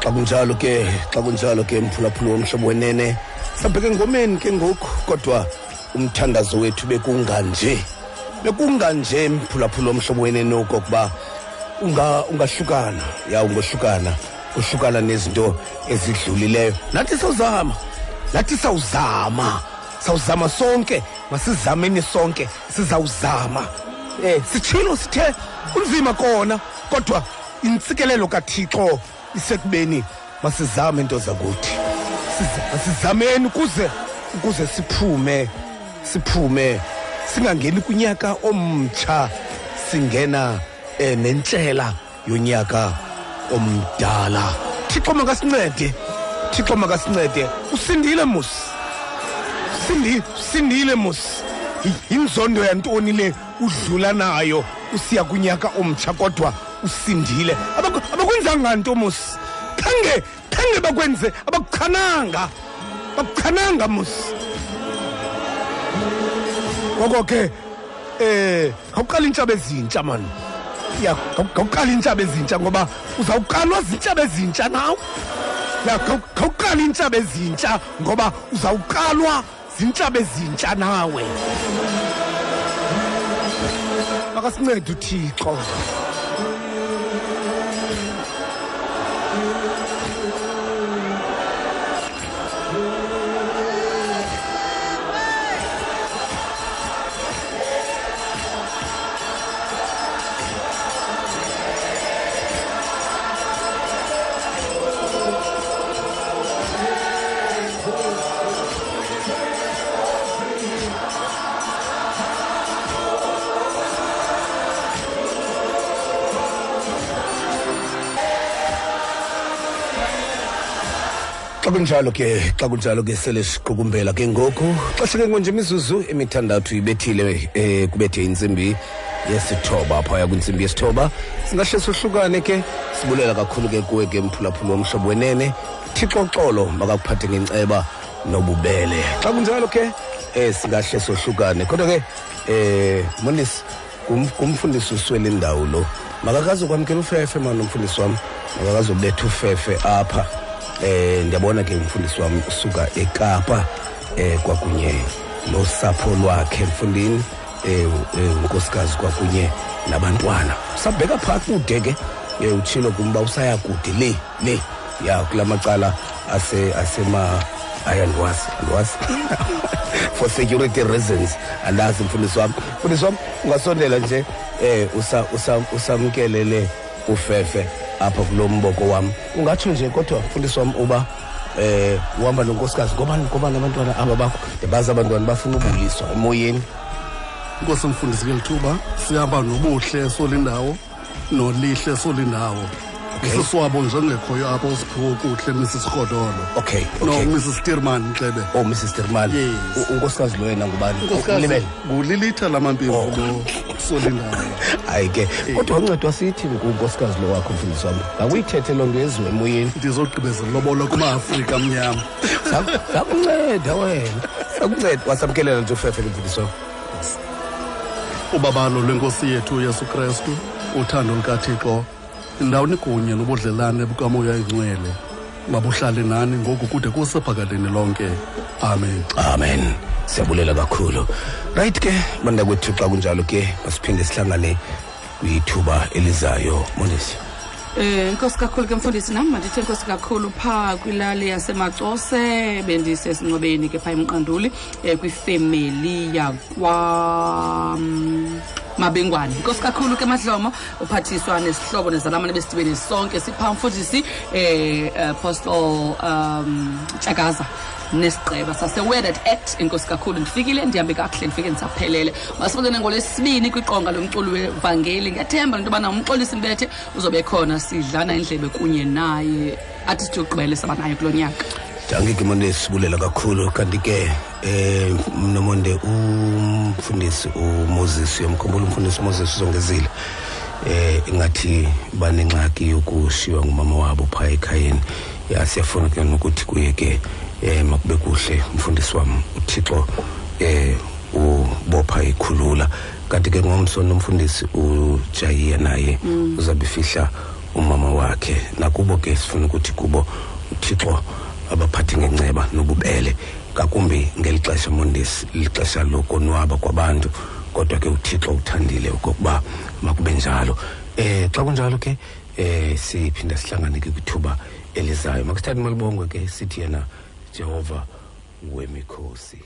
Xa kunjalo ke xa kunjalo ke mphulaphula womhlobo wenene sabheke engomeni ke ngoku kodwa umthandazo wethu bekunganje bekunganje mphulaphula womhlobo wenene okokuba unga ungahlukana. Ya ungohlukana uhlukana nezinto ezidlulileyo. Nathi sawuzama nathi sawuzama sawuzama sonke. Masizameni sonke sizawuzama. Eh sitshilo sithe unzima kona kodwa intsikelelo kaThixo isekubeni masizame into zakuthi. Siza- asizameni ukuze ukuze siphume siphume singangeni kunyaka omtsha singena eh, nentshela yonyaka omdala. Thixo makasincede thixo makasincede. Usindile musi sindi sindile musi yinzondo yantoni le udlula nayo usiya kunyaka omtsha kodwa usindile? Abakwenzanga nto musi khange khange bakwenze abakuchananga bakuchananga musi ngoko ke eh awuqala intshaba ezintsha mani ya ngawuqala intshaba ezintsha ngoba uzawuqalwa zintshaba ezintsha nawe. Ya ngawuqala intshaba ezintsha ngoba uzawuqalwa zintshaba ezintsha nawe. Makasincede uthixo. Xa kunjalo ke xa kunjalo ke sele siqukumbela ke ngoku. Xesha ke ngonje imizuzu emithandathu ibethile eh kubethe intsimbi yesithoba phaya kwintsimbi yesithoba. Singahle sohlukane ke sibulela kakhulu ke kuwe ke mphulaphula womhlobo wenene. Thixo xolo makakuphathe ngenceba nobubele. Xa kunjalo ke eh singahle sohlukane. Kodwa ke eh mondisi kum- kumfundisi uswele indawo lo. Makakazokwamkela ufefe mani umfundisi wami makakazobetha ufefe apha. Eh ndiyabona ke umfundisi wami usuka eKapa eh kwakunye nosapho lwakhe mfundini eh eh, unkosikazi kwakunye nabantwana. Sabheka phakathi kude ke eh utshilo kumba usaya kude. Le le ya kulamacala ase asema ayandiwazi andiwazi for security reasons andazi mfundisi wami mfundisi wami ungasondela nje usa usamkelele ufefe. Apha kulo mboko wam. Ungatsho nje kodwa mfundisi wam uba eh uhamba nonkosikazi ngobani ngobani abantwana aba bakho ndibazi abantwana bafuna ubuliswa emoyeni. Inkosi mfundisi ngelithuba sihamba nobuhle solindawo nolihle solindawo usiswabo njengekhoyo apho siphiwe kuhle mrs rhodolo okay no mrs stirman ntlebe oh mrs tirman unkosikazi lo yena ngubani? Ngulilitha lamampimbo lo solindawo hayi ke kodwa uncedwa sithi ngunkosikazi lo wakho mfundisi wam ngakuyithethe loo nto yeziwe emoyeni. Ndizogqibeza lobolo kuma-afrika amnyama zakunceda wena. Zakunceda. Wasamkelela nje ufefe mfundisi wam ubabalo lwenkosi yethu uyesu krestu uthando lukathixo ndawoni kunye nobudlelane bukamoya ingcwele. Mabuhlale nani ngoku kude kusephakaleni lonke. Amen. Amen. Siyabulela kakhulu. Right ke bandakwethu xa kunjalo ke masiphinde sihlangane kwithuba elizayo mondisi. Eh inkosi kakhulu ke mfundisi nam mandithe inkosi kakhulu pha kwilali yasemacose bendisesingcwabeni ke phaa emqanduli um kwifemeli yakwa mabengwane. Inkosi kakhulu ke madlomo uphathiswa nesihlobo nezalamane besidibene sonke siphaa mfundisi um apostle um Tshakaza nesigqeba sase-word at act inkosi kakhulu. Ndifikile ndihambe kakuhle ndifike ndisaphelele masifundene ngolwesibini kwiqonga lomculo wevangeli. Ndiyathemba into yobana umxolisi mbethe uzobe khona sidlana indlebe kunye naye. Athi sithi ugqibele saba naye kulo nyaka. Danke ke monde sibulela kakhulu kanti ke eh nomonde umfundisi umoses uyamkhumbula umfundisi umoses uzongezile. Eh ingathi banengxaki yokushiywa ngumama wabo phaya ekhayeni. Ya siyafuna ke nokuthi kuye ke eh makube kuhle umfundisi wami uthixo eh ubopha ikhulula. Kanti ke ngomso nomfundisi ujayiya naye Mm. uzabe fihla umama wakhe. Nakubo ke sifuna ukuthi kubo uthixo abaphathi ngenceba nobubele. Ngakumbi ngeli xesha mondesi lixesha lokonwaba kwabantu kodwa ke uthixo uthandile okokuba makube njalo. Eh xa kunjalo ke eh siphinda sihlangane ke kwithuba elizayo. Makusithathe malibongwe ke sithi yena jehova wemikhosi